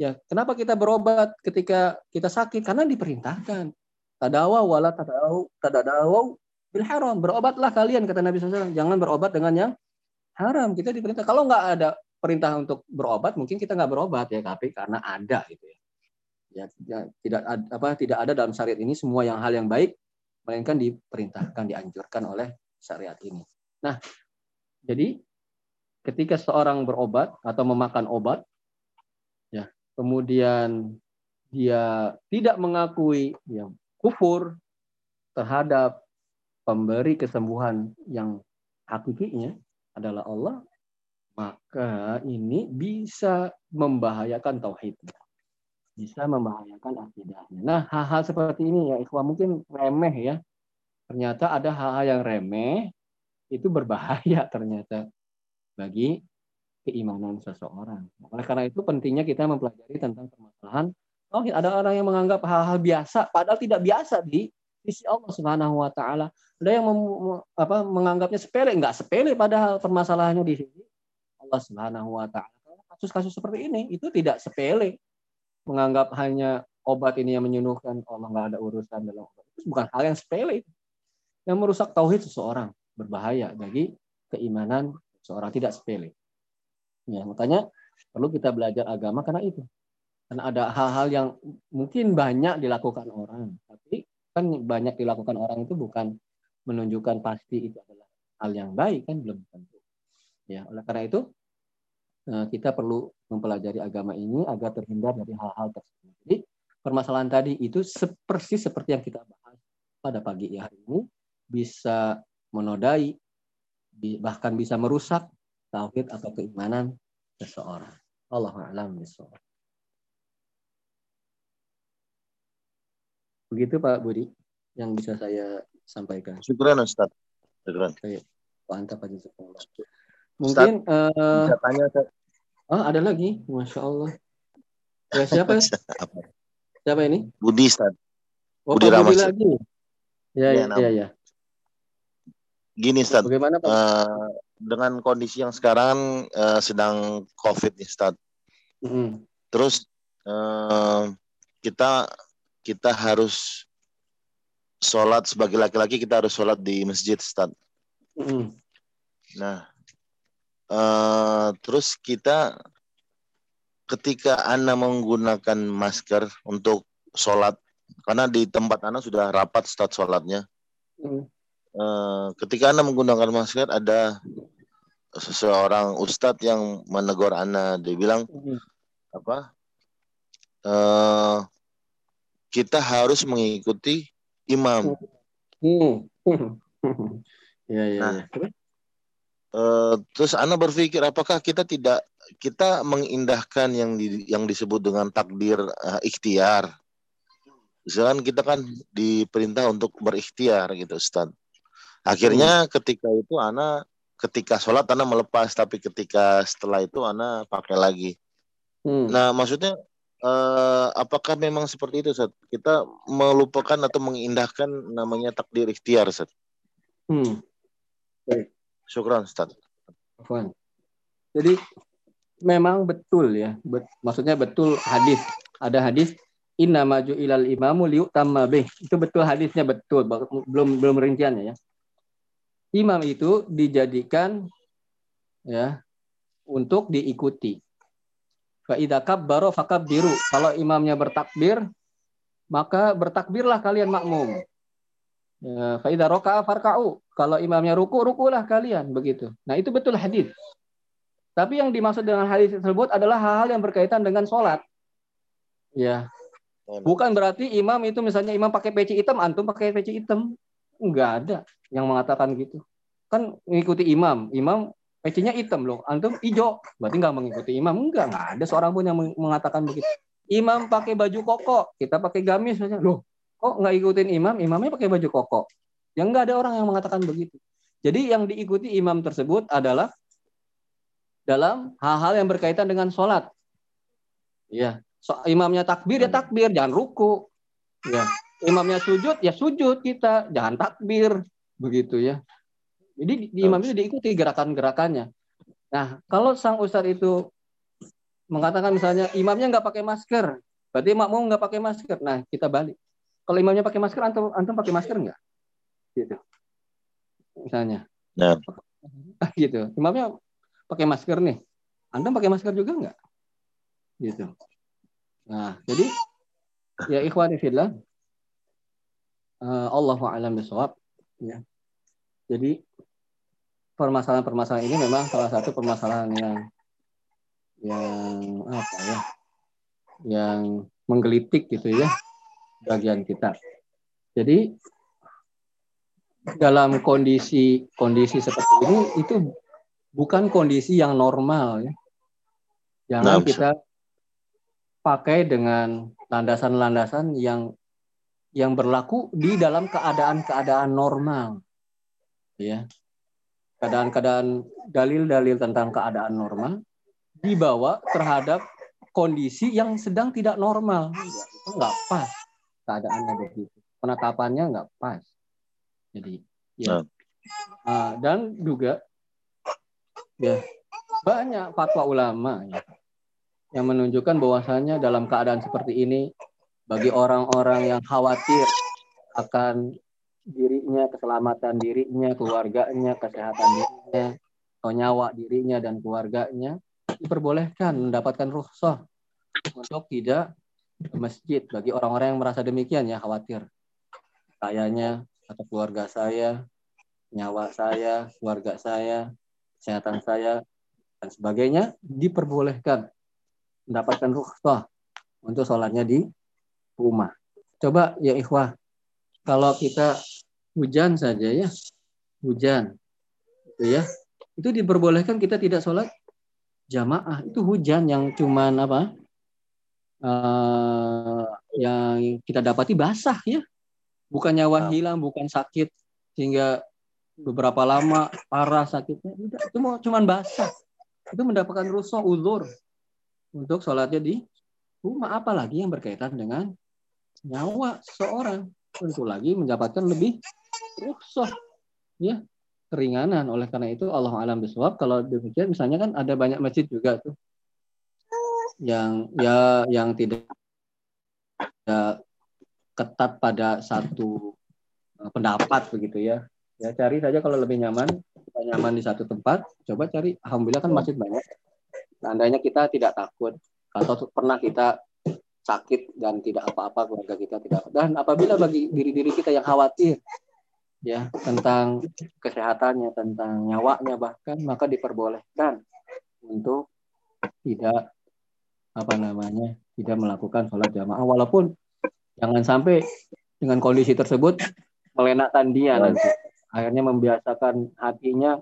Ya, kenapa kita berobat ketika kita sakit? Karena diperintahkan. Tadawa wala tadawau tadadawau bil haram. Berobatlah kalian kata Nabi SAW. Jangan berobat dengan yang haram. Kita diperintah. Kalau nggak ada perintah untuk berobat, mungkin kita nggak berobat ya, tapi karena ada gitu ya. Ya, ya tidak ada, apa tidak ada dalam syariat ini semua yang hal yang baik melainkan diperintahkan dianjurkan oleh syariat ini. Nah, jadi ketika seorang berobat atau memakan obat, ya kemudian dia tidak mengakui yang kufur terhadap pemberi kesembuhan yang hakikinya adalah Allah, maka ini bisa membahayakan tauhidnya. Bisa membahayakan akidahnya. Nah, hal-hal seperti ini ya ikhwah mungkin remeh ya. Ternyata ada hal-hal yang remeh itu berbahaya ternyata bagi keimanan seseorang. Oleh karena itu pentingnya kita mempelajari tentang permasalahan Oh, Ada orang yang menganggap hal-hal biasa, padahal tidak biasa di sisi Allah Subhanahu Wa Taala. Ada yang mem, apa, menganggapnya sepele, enggak sepele padahal permasalahannya di sini Allah Subhanahu Wa Taala. Kasus-kasus seperti ini itu tidak sepele, menganggap hanya obat ini yang menyembuhkan Allah nggak ada urusan dalam obat itu bukan hal yang sepele yang merusak tauhid seseorang berbahaya bagi keimanan seorang tidak sepele. Ya makanya perlu kita belajar agama karena itu. Karena ada hal-hal yang mungkin banyak dilakukan orang tapi kan banyak dilakukan orang itu bukan menunjukkan pasti itu adalah hal yang baik kan? Belum tentu. Ya oleh karena itu eh, kita perlu mempelajari agama ini agar terhindar dari hal-hal tersebut. Jadi permasalahan tadi itu persis seperti yang kita bahas pada pagi hari ini bisa menodai bahkan bisa merusak tauhid atau keimanan seseorang. Allah a'lam bishawab. Begitu Pak Budi yang bisa saya sampaikan. Syukuran Ustaz. Syukuran. Mantap aja. Mungkin Ustaz, uh, bisa tanya Ustaz. Oh, ada lagi. Masya Allah. Ya siapa? siapa ini? Budi Ustaz. Oh, Budi Budi lagi. Ya, ya, ya, ya. Gini Ustaz. Bagaimana Pak? Uh, dengan kondisi yang sekarang uh, sedang COVID nih Ustaz. Mm. Terus uh, kita kita harus sholat sebagai laki-laki kita harus sholat di masjid Ustaz. Mm. Nah, uh, terus kita ketika Anda menggunakan masker untuk sholat, karena di tempat Anda sudah rapat Ustaz sholatnya. Mm. Uh, ketika Anda menggunakan masker ada seseorang ustadz yang menegur Anda, dia bilang mm. apa? Uh, kita harus mengikuti imam. Hmm. ya, ya, nah, ya. Uh, terus Ana berpikir apakah kita tidak kita mengindahkan yang di, yang disebut dengan takdir uh, ikhtiar. Misalkan kita kan diperintah untuk berikhtiar gitu Ustaz. Akhirnya hmm. ketika itu Ana ketika sholat Ana melepas tapi ketika setelah itu Ana pakai lagi. Hmm. Nah maksudnya uh, apakah memang seperti itu Ustaz? Kita melupakan atau mengindahkan namanya takdir ikhtiar Ustaz? Hmm. Baik. Syukran Ustaz. Jadi memang betul ya, bet, maksudnya betul hadis. Ada hadis inna maju ilal imamu liu bih. Itu betul hadisnya betul, belum belum rinciannya ya. Imam itu dijadikan ya untuk diikuti. Fa'idha kabbaro biru. Kalau imamnya bertakbir, maka bertakbirlah kalian makmum. Ya, Fa'idha roka'a farka'u. Kalau imamnya ruku, rukulah kalian. Begitu. Nah itu betul hadis. Tapi yang dimaksud dengan hadis tersebut adalah hal-hal yang berkaitan dengan sholat. Ya. Bukan berarti imam itu misalnya imam pakai peci hitam, antum pakai peci hitam. Enggak ada yang mengatakan gitu. Kan mengikuti imam. Imam pecinya hitam loh, antum hijau, berarti nggak mengikuti imam. Enggak, nggak ada seorang pun yang mengatakan begitu. Imam pakai baju koko, kita pakai gamis saja. Loh, kok nggak ikutin imam? Imamnya pakai baju koko. Yang nggak ada orang yang mengatakan begitu. Jadi yang diikuti imam tersebut adalah dalam hal-hal yang berkaitan dengan sholat. Ya, so, imamnya takbir ya takbir, jangan ruku. Ya, imamnya sujud ya sujud kita, jangan takbir begitu ya. Jadi di imam itu diikuti gerakan-gerakannya. Nah, kalau sang ustadz itu mengatakan misalnya imamnya nggak pakai masker, berarti makmum nggak pakai masker. Nah, kita balik. Kalau imamnya pakai masker, antum antum pakai masker nggak? Gitu. Misalnya. Nah. gitu. Imamnya pakai masker nih. Antum pakai masker juga nggak? Gitu. Nah, jadi ya ikhwani fillah. Uh, Allahu a'lam bisawab. Ya. Jadi permasalahan-permasalahan ini memang salah satu permasalahan yang yang apa ya yang menggelitik gitu ya bagian kita. Jadi dalam kondisi kondisi seperti ini itu bukan kondisi yang normal ya. Jangan nah, kita pakai dengan landasan-landasan yang yang berlaku di dalam keadaan-keadaan normal. Ya keadaan-keadaan dalil-dalil tentang keadaan normal dibawa terhadap kondisi yang sedang tidak normal. Itu nggak pas keadaannya begitu. Penetapannya nggak pas. Jadi ya. Nah, dan juga ya banyak fatwa ulama ya, yang menunjukkan bahwasanya dalam keadaan seperti ini bagi orang-orang yang khawatir akan dirinya, keselamatan dirinya, keluarganya, kesehatan dirinya, atau nyawa dirinya dan keluarganya, diperbolehkan mendapatkan rukhsah untuk tidak ke masjid. Bagi orang-orang yang merasa demikian ya khawatir. Sayanya atau keluarga saya, nyawa saya, keluarga saya, kesehatan saya dan sebagainya diperbolehkan mendapatkan rukhsah untuk sholatnya di rumah. Coba ya ikhwah, kalau kita hujan saja ya, hujan, itu ya, itu diperbolehkan kita tidak sholat jamaah. Itu hujan yang cuman apa? Uh, yang kita dapati basah ya, bukan nyawa hilang, bukan sakit sehingga beberapa lama parah sakitnya. Tidak, itu mau cuman basah itu mendapatkan rusuh uzur untuk sholatnya di rumah apalagi yang berkaitan dengan nyawa seorang tentu lagi mendapatkan lebih rusuh ya. Keringanan. Oleh karena itu Allah alam biswab kalau demikian misalnya kan ada banyak masjid juga tuh. Yang ya yang tidak ya, ketat pada satu eh, pendapat begitu ya. Ya cari saja kalau lebih nyaman nyaman di satu tempat, coba cari. Alhamdulillah kan masjid banyak. Seandainya kita tidak takut atau pernah kita sakit dan tidak apa-apa keluarga kita tidak. Dan apabila bagi diri-diri kita yang khawatir ya tentang kesehatannya, tentang nyawanya bahkan maka diperbolehkan untuk tidak apa namanya tidak melakukan sholat jamaah walaupun jangan sampai dengan kondisi tersebut melenakkan dia nanti akhirnya membiasakan hatinya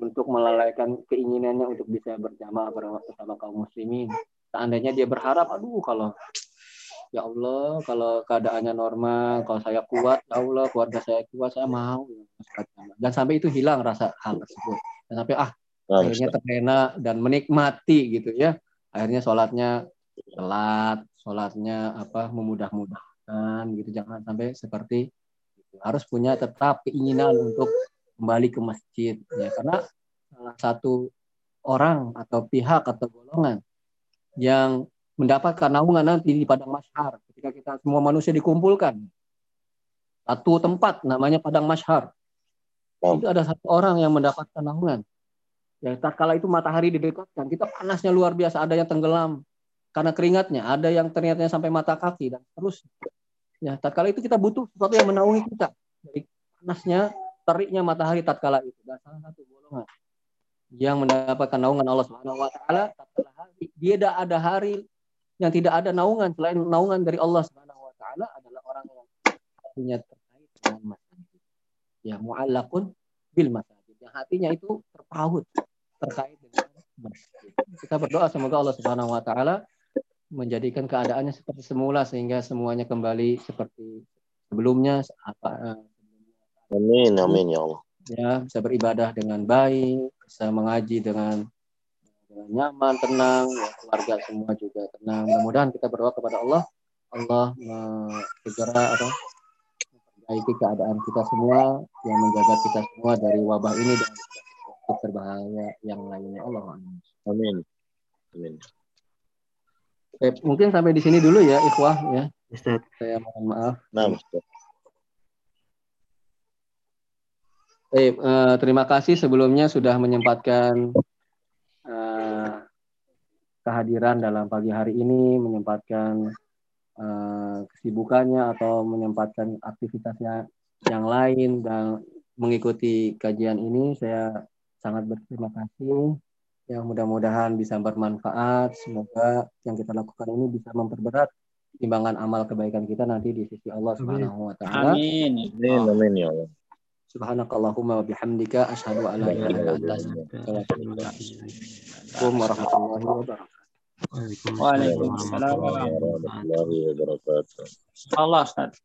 untuk melalaikan keinginannya untuk bisa berjamaah bersama kaum muslimin. Seandainya dia berharap, aduh kalau ya Allah kalau keadaannya normal, kalau saya kuat, ya Allah keluarga saya kuat, saya mau. Dan sampai itu hilang rasa hal tersebut. Dan sampai ah akhirnya terlena dan menikmati gitu ya. Akhirnya sholatnya telat, sholatnya apa memudah-mudahkan gitu. Jangan sampai seperti harus punya tetap keinginan untuk kembali ke masjid ya karena salah satu orang atau pihak atau golongan yang mendapatkan naungan nanti di padang masyar ketika kita semua manusia dikumpulkan. Satu tempat namanya padang masyar oh. itu ada satu orang yang mendapatkan naungan. Ya tak kala itu matahari didekatkan kita panasnya luar biasa ada yang tenggelam. Karena keringatnya ada yang ternyata sampai mata kaki dan terus Ya, tatkala itu kita butuh sesuatu yang menaungi kita. Dari panasnya, teriknya matahari tatkala itu. Dan salah satu golongan yang mendapatkan naungan Allah Subhanahu wa taala tatkala hari dia tidak ada hari yang tidak ada naungan selain naungan dari Allah Subhanahu wa taala adalah orang yang hatinya terkait dengan masjid. Ya, mu'allaqun bil masjid. Yang hatinya itu terpaut terkait dengan masjid. Kita berdoa semoga Allah Subhanahu wa taala menjadikan keadaannya seperti semula sehingga semuanya kembali seperti sebelumnya apa eh, Amin amin ya Allah. Ya, bisa beribadah dengan baik, bisa mengaji dengan, nyaman, tenang, ya, keluarga semua juga tenang. Mudah-mudahan kita berdoa kepada Allah, Allah segera apa memperbaiki keadaan kita semua, yang menjaga kita semua dari wabah ini dan berbahaya yang lainnya. Allah amin. Amin. Eh, mungkin sampai di sini dulu ya, Ikhwah ya. Ustaz. Saya mohon maaf. Nah, Ustaz. Eh, eh, terima kasih sebelumnya sudah menyempatkan kehadiran dalam pagi hari ini, menyempatkan eh, kesibukannya atau menyempatkan aktivitasnya yang lain dan mengikuti kajian ini. Saya sangat berterima kasih yang mudah-mudahan bisa bermanfaat. Semoga yang kita lakukan ini bisa memperberat timbangan amal kebaikan kita nanti di sisi Allah Subhanahu wa taala. Amin. Amin. Amin ya Allah. Subhanakallahumma wa bihamdika asyhadu an la ilaha illa anta astaghfiruka warahmatullahi wabarakatuh. Waalaikumsalam warahmatullahi wabarakatuh. Allah Ustaz.